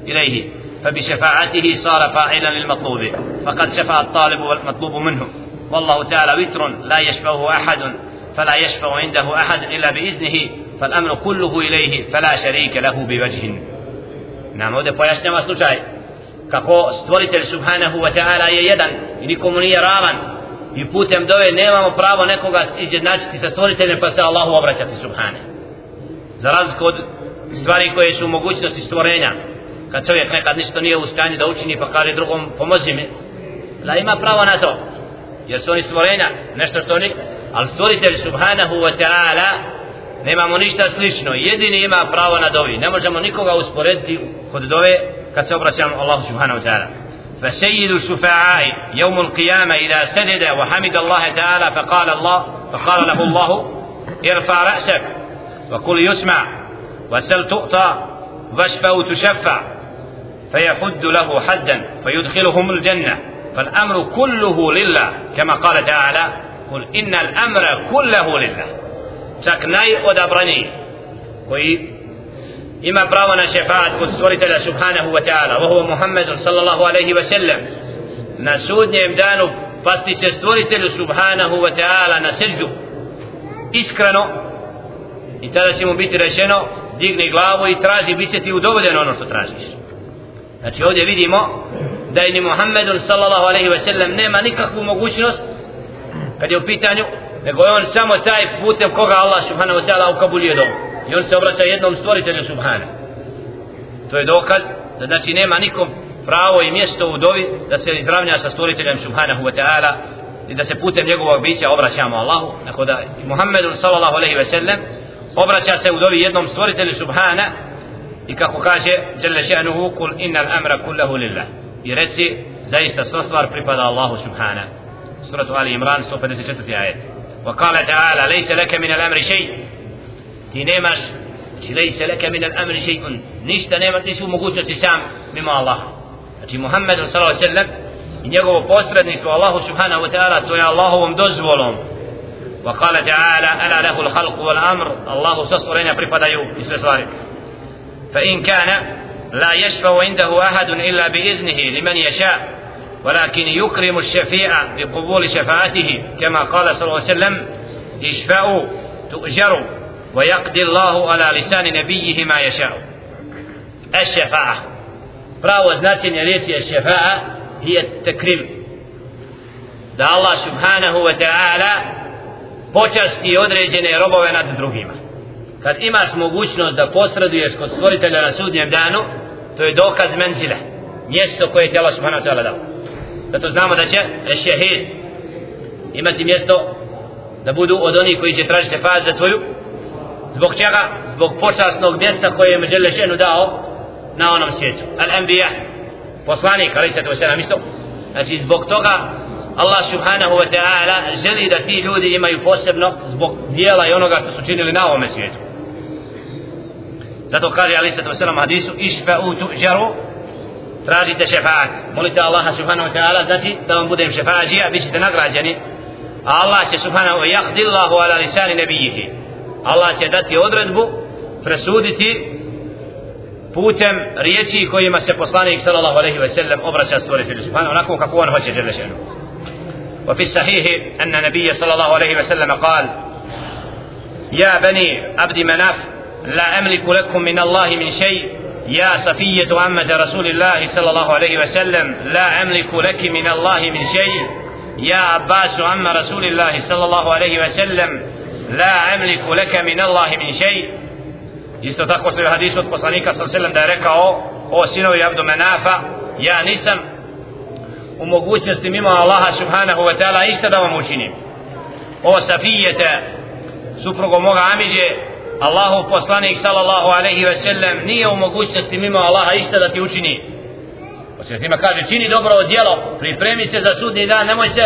إليه فبشفاعته صار فاعلا للمطلوب فقد شفع الطالب والمطلوب منه والله تعالى وتر لا يشفعه أحد فلا يشفع عنده أحد إلا بإذنه فالأمر كله إليه فلا شريك له بوجه نعم subhanahu wa ta'ala je jedan i nikomu nije ravan i putem dove nemamo pravo nekoga izjednačiti sa stvoriteljem pa se Allahu obraćati subhanahu za razliku od stvari koje su u mogućnosti stvorenja kad čovjek nekad ništa nije u stanju da učini pa kaže drugom pomozi mi da ima pravo na to jer su oni stvorenja nešto što oni ali stvoritelj subhanahu wa ta'ala nemamo ništa slično jedini ima pravo na dovi ne možemo nikoga usporediti kod dove kad se obraćamo Allahu subhanahu wa ta'ala فسيد الشفعاء يوم القيامة إذا سجد وحمد الله تعالى فقال الله فقال له الله ارفع رأسك وقل يسمع وسل تؤطى واشفع تشفع فيحد له حدا فيدخلهم الجنة. فالأمر كله لله كما قال تعالى قل إن الأمر كله لله. تكناي ودبرني وي إما براونا شفاعة قد تورت سبحانه وتعالى وهو محمد صلى الله عليه وسلم. نسود نعمدان فاستي سستورت سبحانه وتعالى نسجد إسكرنا I tada će mu biti rečeno, digni glavu i traži, bit će ti udovoljeno. Znači ovdje vidimo da je ni Muhammedun sallallahu alaihi ve sellem nema nikakvu mogućnost kad je u pitanju nego je on samo taj putem koga Allah subhanahu wa ta'ala ukabulio dobu i on se obraća jednom stvoritelju subhana. to je dokaz da znači nema nikom pravo i mjesto u dovi da se izravnja sa stvoriteljem subhanahu wa ta'ala i da se putem njegovog bića obraćamo Allahu tako da Muhammedun sallallahu alaihi ve sellem obraća se u dovi jednom stvoritelju subhana kako kaže jalla še'nuhu kul innal amra kullahu lillah i reci zaista sva stvar pripada Allahu subhana suratu Ali Imran 154. ajet wa kala ta'ala lejse leke min al amri ti nemaš znači lejse leke min al amri ništa nema nisi u mogućnosti sam mimo Allaha znači Muhammed sallam i njegovo posredništvo Allahu subhanahu wa ta'ala to je Allahovom dozvolom وقال تعالى ألا له الخلق والأمر الله سصرنا برفضيو اسم صارك فإن كان لا يشفع عنده أحد إلا بإذنه لمن يشاء ولكن يكرم الشفيع بقبول شفاعته كما قال صلى الله عليه وسلم اشفعوا تؤجروا ويقضي الله على لسان نبيه ما يشاء. الشفاعة. براو značenje riječi الشفاعة هي التكريم da Allah subhanahu wa ta'ala počasti određene robove nad drugima. Kad imaš mogućnost da posreduješ kod stvoritelja na sudnjem danu to je dokaz menzile. Mjesto koje je Allah subhanahu wa ta'ala dao. Zato znamo da će šehid imati mjesto da budu od onih koji će tražiti faz za tvoju. Zbog čega? zbog počasnog mjesta koje je Međele ženu dao na onom svijetu. Al-anbiya poslanik ali će to sve isto. Znači zbog toga Allah subhanahu wa ta'ala želi da ti ljudi imaju posebno zbog dijela i onoga što su činili na ovome svijetu. Zato kaže ali to sve hadisu išfa'u tu'đaru tražite šefaat molite Allaha subhanahu wa ta'ala znači da vam budem šefaatđija bit ćete nagrađeni a Allah će subhanahu wa yakdi Allahu ala lisani nebijihi Allah će dati odredbu presuditi putem riječi kojima se poslanik sallallahu alejhi ve sellem obraća stvoritelju subhanahu onako kako on hoće dželle وفي الصحيح أن النبي صلى الله عليه وسلم قال يا بني عبد مناف لا أملك لكم من الله من شيء يا صفية عمة رسول الله صلى الله عليه وسلم لا أملك لك من الله من شيء يا عباس عم رسول الله صلى الله عليه وسلم لا أملك لك من الله من شيء isto tako što je hadis od poslanika ve sellem da je rekao o sinovi Abdu Menafa ja nisam u mogućnosti mimo Allaha subhanahu wa ta'ala isto da vam učinim o Safijete suprugo moga Amidje Allahu poslanik sallallahu alaihi ve sellem nije u mogućnosti mimo Allaha išta da ti učini. Osim tima kaže čini dobro djelo pripremi se za sudni dan nemoj se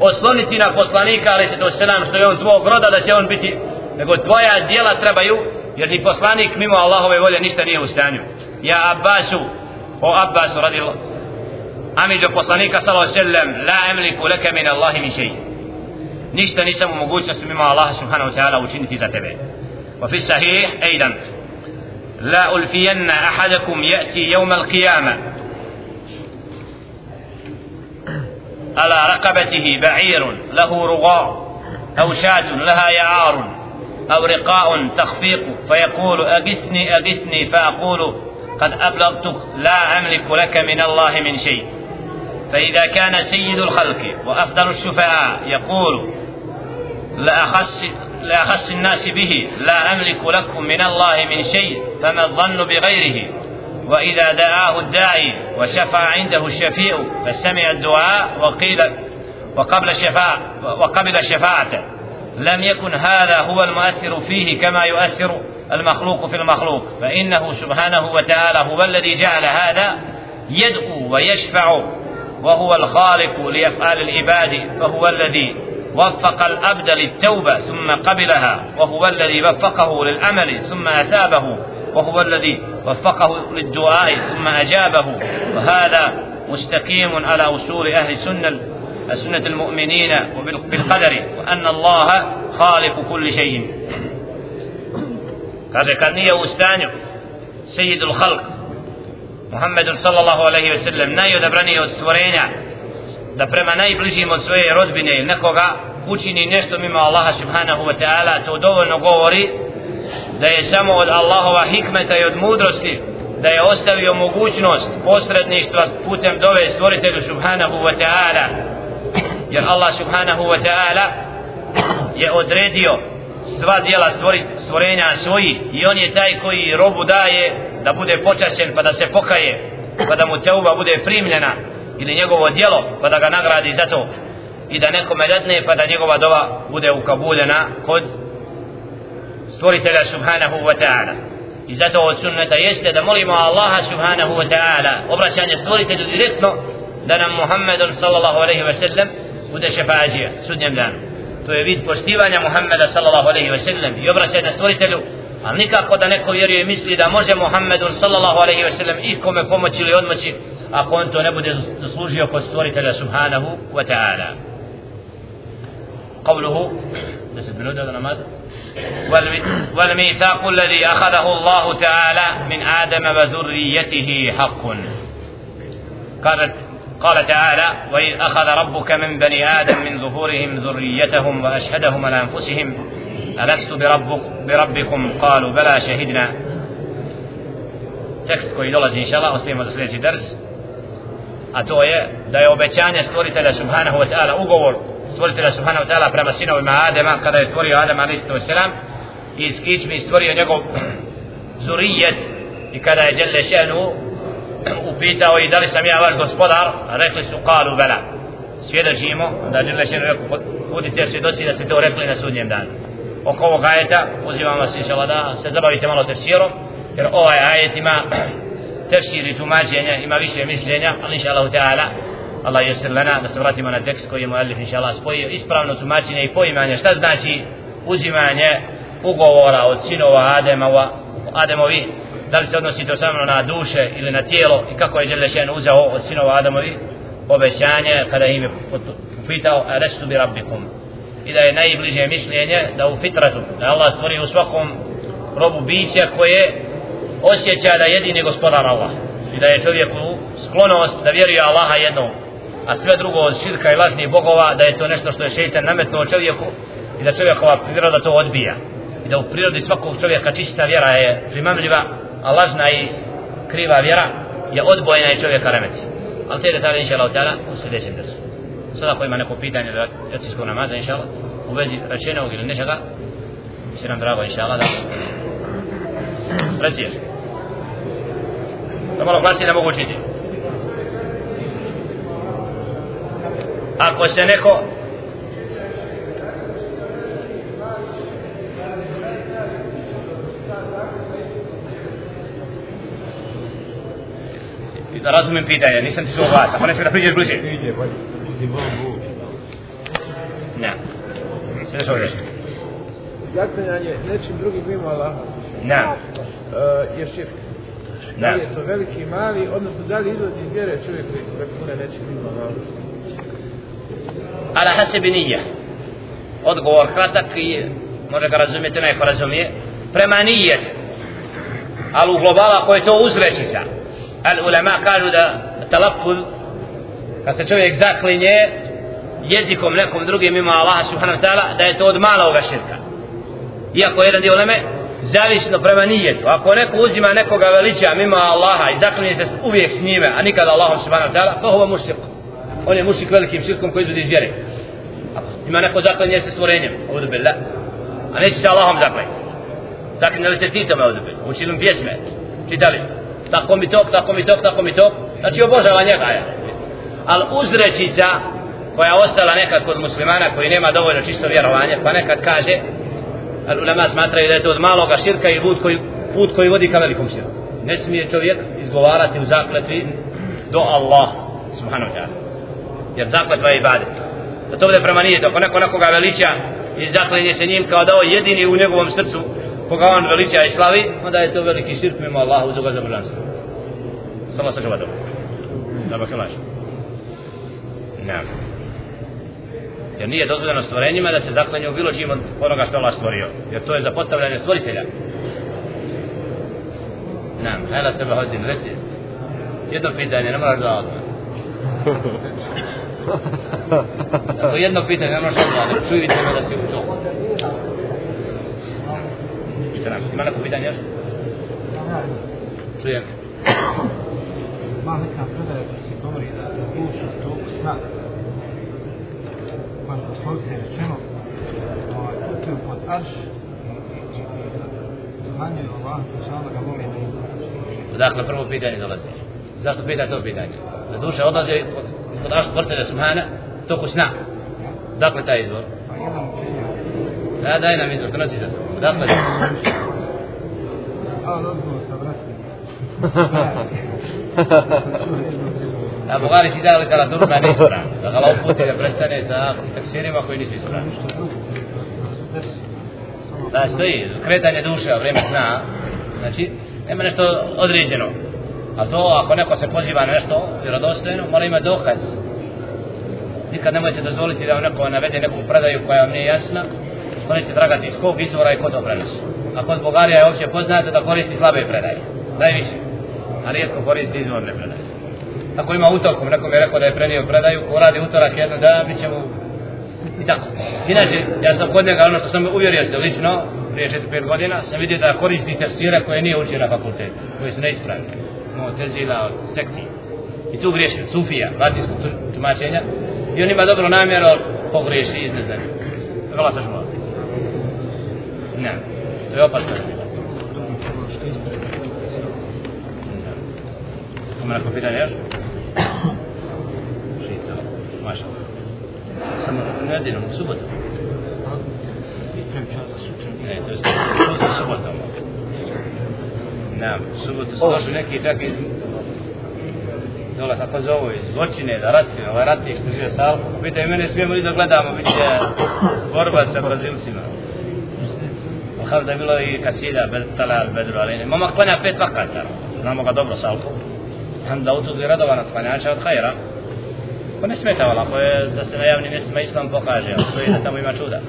osloniti na poslanika ali se to selam što je on tvojeg roda da će on biti nego tvoja djela trebaju jer ni poslanik mimo Allahove volje ništa nije u stanju. Ja Abbasu o Abbasu radijallahu amiđo poslanika sallahu sallam la emliku leke min Allahi mi šeji. Ništa nisam u mogućnosti mimo Allaha subhanahu wa ta'ala učiniti za tebe. وفي الصحيح أيضا لا ألفين أحدكم يأتي يوم القيامة على رقبته بعير له رغاء أو شاة لها يعار أو رقاء تخفيق فيقول أغثني أغثني فأقول قد أبلغتك لا أملك لك من الله من شيء. فإذا كان سيد الخلق وأفضل الشفعاء يقول لأخص, لأخص الناس به لا أملك لكم من الله من شيء فما الظن بغيره. وإذا دعاه الداعي وشفع عنده الشفيع فسمع الدعاء وقيل وقبل الشفاعة وقبل شفاعته. لم يكن هذا هو المؤثر فيه كما يؤثر المخلوق في المخلوق. فإنه سبحانه وتعالى هو الذي جعل هذا يدعو ويشفع وهو الخالق لأفعال العباد فهو الذي وفق الأبد للتوبة ثم قبلها وهو الذي وفقه للأمل ثم أثابه وهو الذي وفقه للدعاء ثم أجابه. وهذا مستقيم على أصول أهل السنة السنة المؤمنين بالقدر وأن الله خالق كل شيء. kaže kad nije u stanju sejidul halk Muhammed sallallahu alaihi ve sellem najodabraniji da prema najbližim od svoje rodbine ili nekoga učini nešto mimo Allaha subhanahu wa ta'ala to dovoljno govori da je samo od Allahova hikmeta i od mudrosti da je ostavio mogućnost posredništva putem dove stvoritelju subhanahu wa ta'ala. Jer Allah subhanahu wa ta'ala je odredio sva dijela stvori, stvorenja svoji i on je taj koji robu daje da bude počašćen pa da se pokaje pa da mu teuba bude primljena ili njegovo djelo pa da ga nagradi za to. I da nekome dadne pa da njegova dova bude ukabuljena kod stvoritelja subhanahu wa ta'ala. I zato od sunneta jeste da molimo Allaha subhanahu wa ta'ala obraćanje stvoritelju direktno da nam Muhammedun sallallahu alaihi wa sallam bude šefađija sudnjem danu. To je vid poštivanja Muhammeda sallallahu alaihi wa sallam i obraćanja stvoritelju ali nikako da neko vjeruje i misli da može Muhammedun sallallahu alaihi wa sallam ikome pomoći ili odmoći ako on to ne bude zaslužio kod stvoritelja subhanahu wa ta'ala. قوله والميثاق الذي أخذه الله تعالى من آدم وذريته حق قال قال تعالى وإذ أخذ ربك من بني آدم من ظهورهم ذريتهم وأشهدهم على أنفسهم ألست بربك بربكم قالوا بلى شهدنا tekst koji dolazi inša Allah, ostavimo za drs, a to je da je obećanje stvoritelja subhanahu wa ta'ala ugovor stvoritelja subhanahu wa ta'ala prema sinovima Adema kada je stvorio Adem a.s. i iz kičmi stvorio njegov *clears throat* zurijet i kada je Đelle Šenu upitao i da li sam ja vaš gospodar rekli su kalu bela svjedočimo da Đelle Šenu rekao budite svjedoci da ste to rekli na sudnjem danu oko ovog ajeta uzimam vas inša da se zabavite malo tefsirom jer ovaj ajet ima *clears throat* tefsir i tumačenje ima više mišljenja ali inša Allah ta'ala Allah jesir lana da se vratimo na tekst koji je mu Alif inša Allah spojio. Ispravno tumačenje i poimanje. Šta znači uzimanje ugovora od sinova Adema Ademovi? Da li se odnosi to samo na duše ili na tijelo? I kako je Đelešen uzao od sinova Ademovi? Obećanje kada im je pitao restu bi rabbikum. I da je najbliže mišljenje da u fitratu da Allah stvori u svakom robu bića koje osjeća da jedini gospodar Allah i da je čovjeku sklonost da vjeruje Allaha jednom. A sve drugo od širka i lažnih bogova da je to nešto što je šeitan nametnuo čovjeku i da čovjekova priroda to odbija. I da u prirodi svakog čovjeka čista vjera je primamljiva a lažna i kriva vjera je odbojena i čovjeka remeti. Ali te detalje inša Allah u sljedećem drsu. Sada ako ima neko pitanje da jacijskog namaza inša Allah u vezi rečenog ili nečega će nam drago inša Allah da raziješ da malo glasi da mogu učiti ako se neko da razumem pitanje, nisam ti čuo glas, ako nećeš da priđeš bliže. Ne. Sve što reći. Zaklanjanje nečim drugim mimo Allaha. Ne. Uh, je širk. Da. Li je to veliki i mali, odnosno da li izlazi iz vjere čovjek koji rakune nečim? Mimo Allaha? ala hasebi nije odgovor kratak i može ga razumjeti neko razumije. Prema nijet ali u globala koje to uzrečica. Al ulema kažu da talafuz kad se čovjek zaklinje jezikom nekom drugim ima Allaha subhanahu ta'ala da je to od maloga širka. Iako jedan dio uleme zavisno prema nijetu. Ako neko uzima nekoga veliča mimo Allaha i zaklinje se uvijek s njime a nikada Allahom subhanahu ta'ala to ovo mušik on je mušik velikim širkom koji izvodi iz vjere. Ima neko zaklinje se stvorenjem ovdje bila a neće se Allahom zaklinje. zaklanje li se titom ovdje bila učili pjesme čitali. Tako mi tok, tako mi tok, tako mi tok. Znači obožava njega je. ali uzrečica koja ostala nekad kod muslimana koji nema dovoljno čisto vjerovanje pa nekad kaže ulema smatraju da je to od maloga širka i put koji, put koji vodi ka velikom širku. Ne smije čovjek izgovarati u zakletvi do Allah subhanahu wa ta'ala. Jer zakletva je ibadet. Da to bude prema nije pa ako neko nekoga veliča i zaklenje se njim kao da je jedini u njegovom srcu koga on veliča i slavi onda je to veliki širk mimo Allahu za za božanstvo samo sa čuva dobro da bak Naam. ne jer nije dozvoljeno stvorenjima da se zaklinje u bilo čim od onoga što Allah stvorio jer to je za postavljanje stvoritelja Nam, hajla sebe hodim, reci jedno pitanje, ne moraš da odmah To jedno pitanje, ne možeš odgovarati, čujte me da si u to. Šta nam, ima neko pitanje još? Čujem. Ima neka predaja da se govori da duša toku sna. Pa što svoj se rečeno, ovaj, putuju pod arš i manjuju Allah, samo ga izlazi. Dakle, prvo pitanje dolazi. Zašto pitaš to pitanje? Da duša odlaze kod arš stvrtelja Subhana, toku sna. Dakle, taj izvor? Da, daj nam izvor, noći za sobom. Dakle, A, razgovor sa vratima. A Bugari si dao literaturu da ne ispravni. Da ga uputi da prestane sa tekstirima koji nisu ispravni. Da stoji, kretanje duše, a vrijeme sna. Znači, nema nešto određeno. A to, ako neko se poziva na nešto vjerodostojno, mora ima dokaz. Nikad nemojte dozvoliti da vam neko navede neku predaju koja vam nije jasna, morate tragati iz kog izvora i ko to prenosi. A kod Bogarija je opće poznato da koristi slabe predaje. Najviše. A rijetko koristi izvorne predaje. Ako ima utokom, neko mi je rekao da je prenio predaju, ko radi utorak jedno dan, bit će mu i tako. Inače, ja sam kod njega, ono što sam uvjerio se lično, prije 4-5 godina, sam vidio da koristi tefsire koje nije učio na fakultetu, koje su neispravni. Mo ono, tezila od sekti. I tu griješi Sufija, latinskog tumačenja. I on ima dobro namjero, pogriješi iz neznanja. Vrlo sažmo. Ne, to je opasno. Ima neko pitanje još? Šica, maša. Samo nedinom, u subotu. Ne, to je subotu, subotu. Ne, subotu su došli neki takvi dole kako zovu iz zločine da rati, ovaj ratnik što žive sa Alfom. Pitaju mene, smijemo li da gledamo, bit će borba sa Brazilcima. Kao da je bilo i kasida, Talal, Bedru, ali ne. Momak klanja pet vakata, znamo ga dobro sa Alfom. Hamda utudli radovan od klanjača od hajra. Ko ne smeta vala, ko je da se na javnim mjestima islam pokaže, a to je da tamo ima čuda.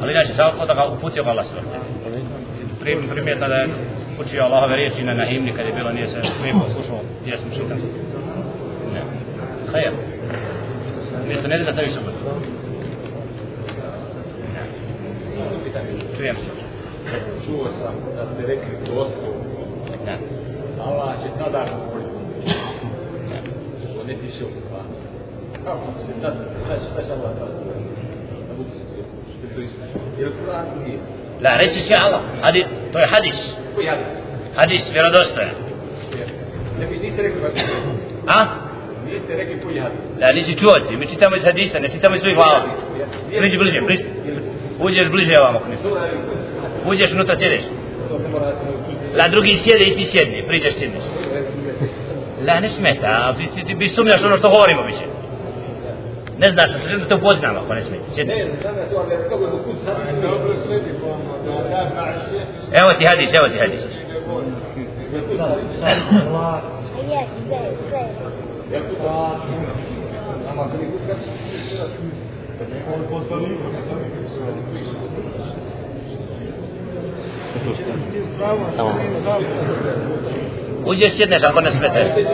Ali inače, sa Alfom da ga uputio ga Allah svrte. Primjetno da je učio Allahove riječi na nahimni kad je bilo nije se sve poslušao pjesmu šitan. Ne. Hajer. Mjesto nedelja stavi subot. Ne. Čujem. Čuo sam da ste rekli doslu. Ne. Allah će tada. Ne. Kur'an nije. La, reći će Allah. Hadi, to je hadis. Hadis? Vjerodostojan. Ne bi niste rekli. A? Niste rekli koji hadis. Da, nisi čuo ti. Mi čitamo iz hadisa, ne čitamo iz svojih glava. Priđi bliže, priđi. Uđeš bliže ovamo. Uđeš unutra sjediš. La drugi sjede i ti sjedni, priđeš sjedniš. La ne smeta, ti, ti, ti sumnjaš ono što govorimo biće. Ne znaš, želim da te upoznam ako ne smeti. Po Evo ti hadis, evo ti hadis. Sve. Uđeš sjedneš ako ne smete.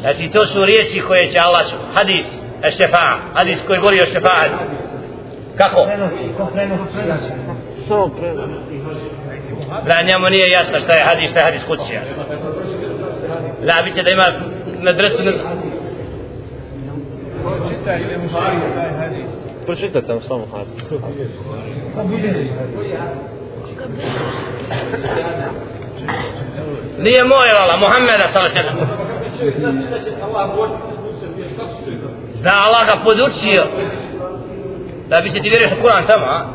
Znači to su riječi koje će Allah su. Hadis, šefa, hadis koji govori o šefaat. Kako? So prenosi. Da njemu nije jasno šta je hadis, šta je hadis kucija. La, bit će da ima na dresu... Na... Čitaj ili mu šarije taj hadis. Pročitajte nam samo hadis. Nije moj, vala, Muhammeda sallallahu Da Allah ga podučio. Da bi se ti vjeruješ u Kur'an samo, a?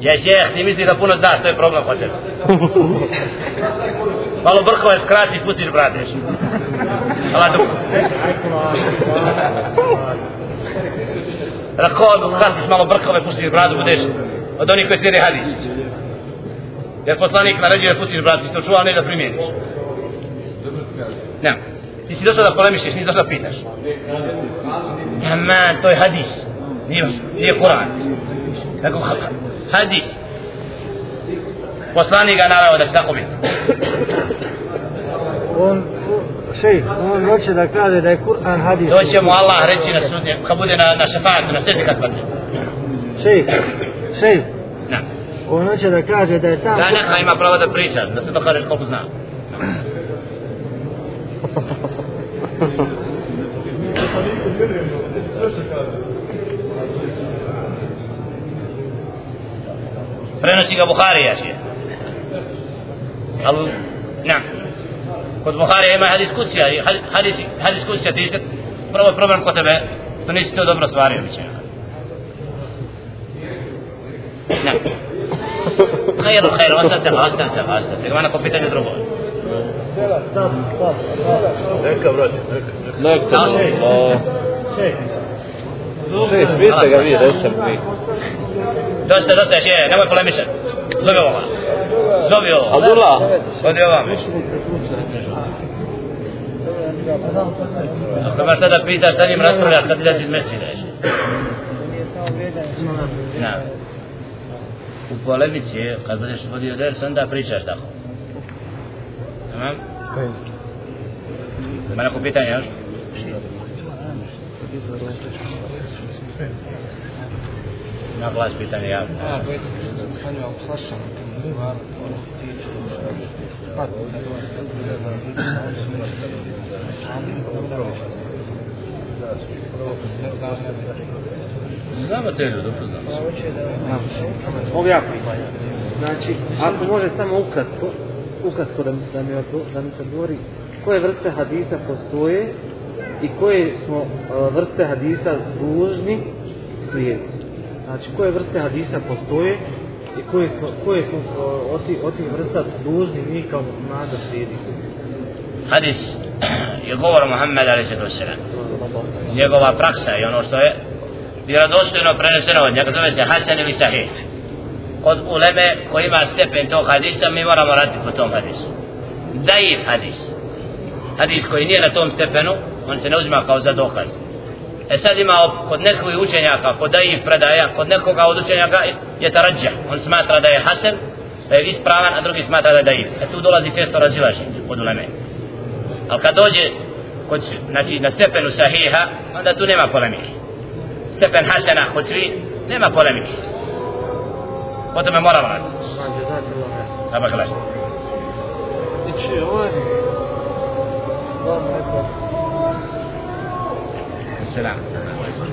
Ja šeh, ti misliš da puno daš, to je problem kod tebe. *laughs* Malo brkove skrati, spustiš, brateš. Allah dok. *laughs* Rekao, skratiš malo brkove, pustiš bradu, budeš od onih koji slijede hadis. Jer poslanik naređuje da pustiš bradu, ti čuva, ne da primijeniš. Ne. Ti si došao da polemišiš, nisi došao da pitaš. Aman, to je hadis. Nije, nije Kur'an. Nego hadis. Poslanik ga naravno da će tako biti. On, šejh, on hoće da kaže da je Kur'an hadis. To će mu Allah reći na sudnje, kad bude na, na šefatu, na sredni kad padne. Šejh, šejh, Ne. on hoće da kaže da je sam Da neka ima pravo da priča, da se dokažeš koliko zna. Prenosi ga Buharija će. Ali, ne. Kod Buharija ima hadis kucija, hadis, hadis kucija, ti ste prvo problem kod tebe, to nisi to dobro stvario, bit će. Ne. Khairu, khairu, ostavite ga, ostavite ga, ostavite ga, ima neko pitanje drugo. Neka, brate, neka. Neka, Da. o, šest, vidite ga vi, recite mi vi. Dosta, dosta, še, nemoj polemišati. Zovi ovoga. Zovi ovoga. Abdullah, Odi ovamo. Ako imaš šta da pitaš, sa njim raspravljaš kad ideš iz mesčine. Nije samo vrijedan. Na. U polemici, kad budeš vodio ders, onda pričaš tako. Tamam? Ima neko pitanje još? Na glas pitanje javno. Ja, bojte se da sa njom slašam tamo stvar, ono tiče, pa, da dođe, Znamo te ljudi, upoznamo se. Hoće da... Mogu ja pitanje. Znači, ako može samo ukratko, ukratko da, mi- da, mi, odgo- da mi se odgovori koje vrste hadisa postoje i koje smo uh, vrste hadisa dužni slijediti. Znači, koje vrste hadisa postoje i koje smo, koje smo uh, od, tih, od tih vrsta dužni mi kao muslimani da slijedimo. Hadis je govor Muhammed a.s. Njegova praksa i ono što je vjerodostojno preneseno od njega zove se Hasan ili Sahih. Kod uleme koji ima stepen tog hadisa mi moramo raditi po tom hadisu. Daif hadis. Hadis koji nije na tom stepenu, on se ne uzima kao za dokaz. E sad ima kod nekog učenjaka, kod daif predaja, kod nekoga od učenjaka je tarađa. On smatra da je Hasan, da je ispravan, a drugi smatra da je daif. E tu dolazi često razilaženje od uleme. Ali kad dođe kod, znači, na stepenu sahiha, onda tu nema polemike. Stepen hasana kod svi, nema polemike. O tome moramo raditi. Znači, znači, ovo je Vam neko Selam.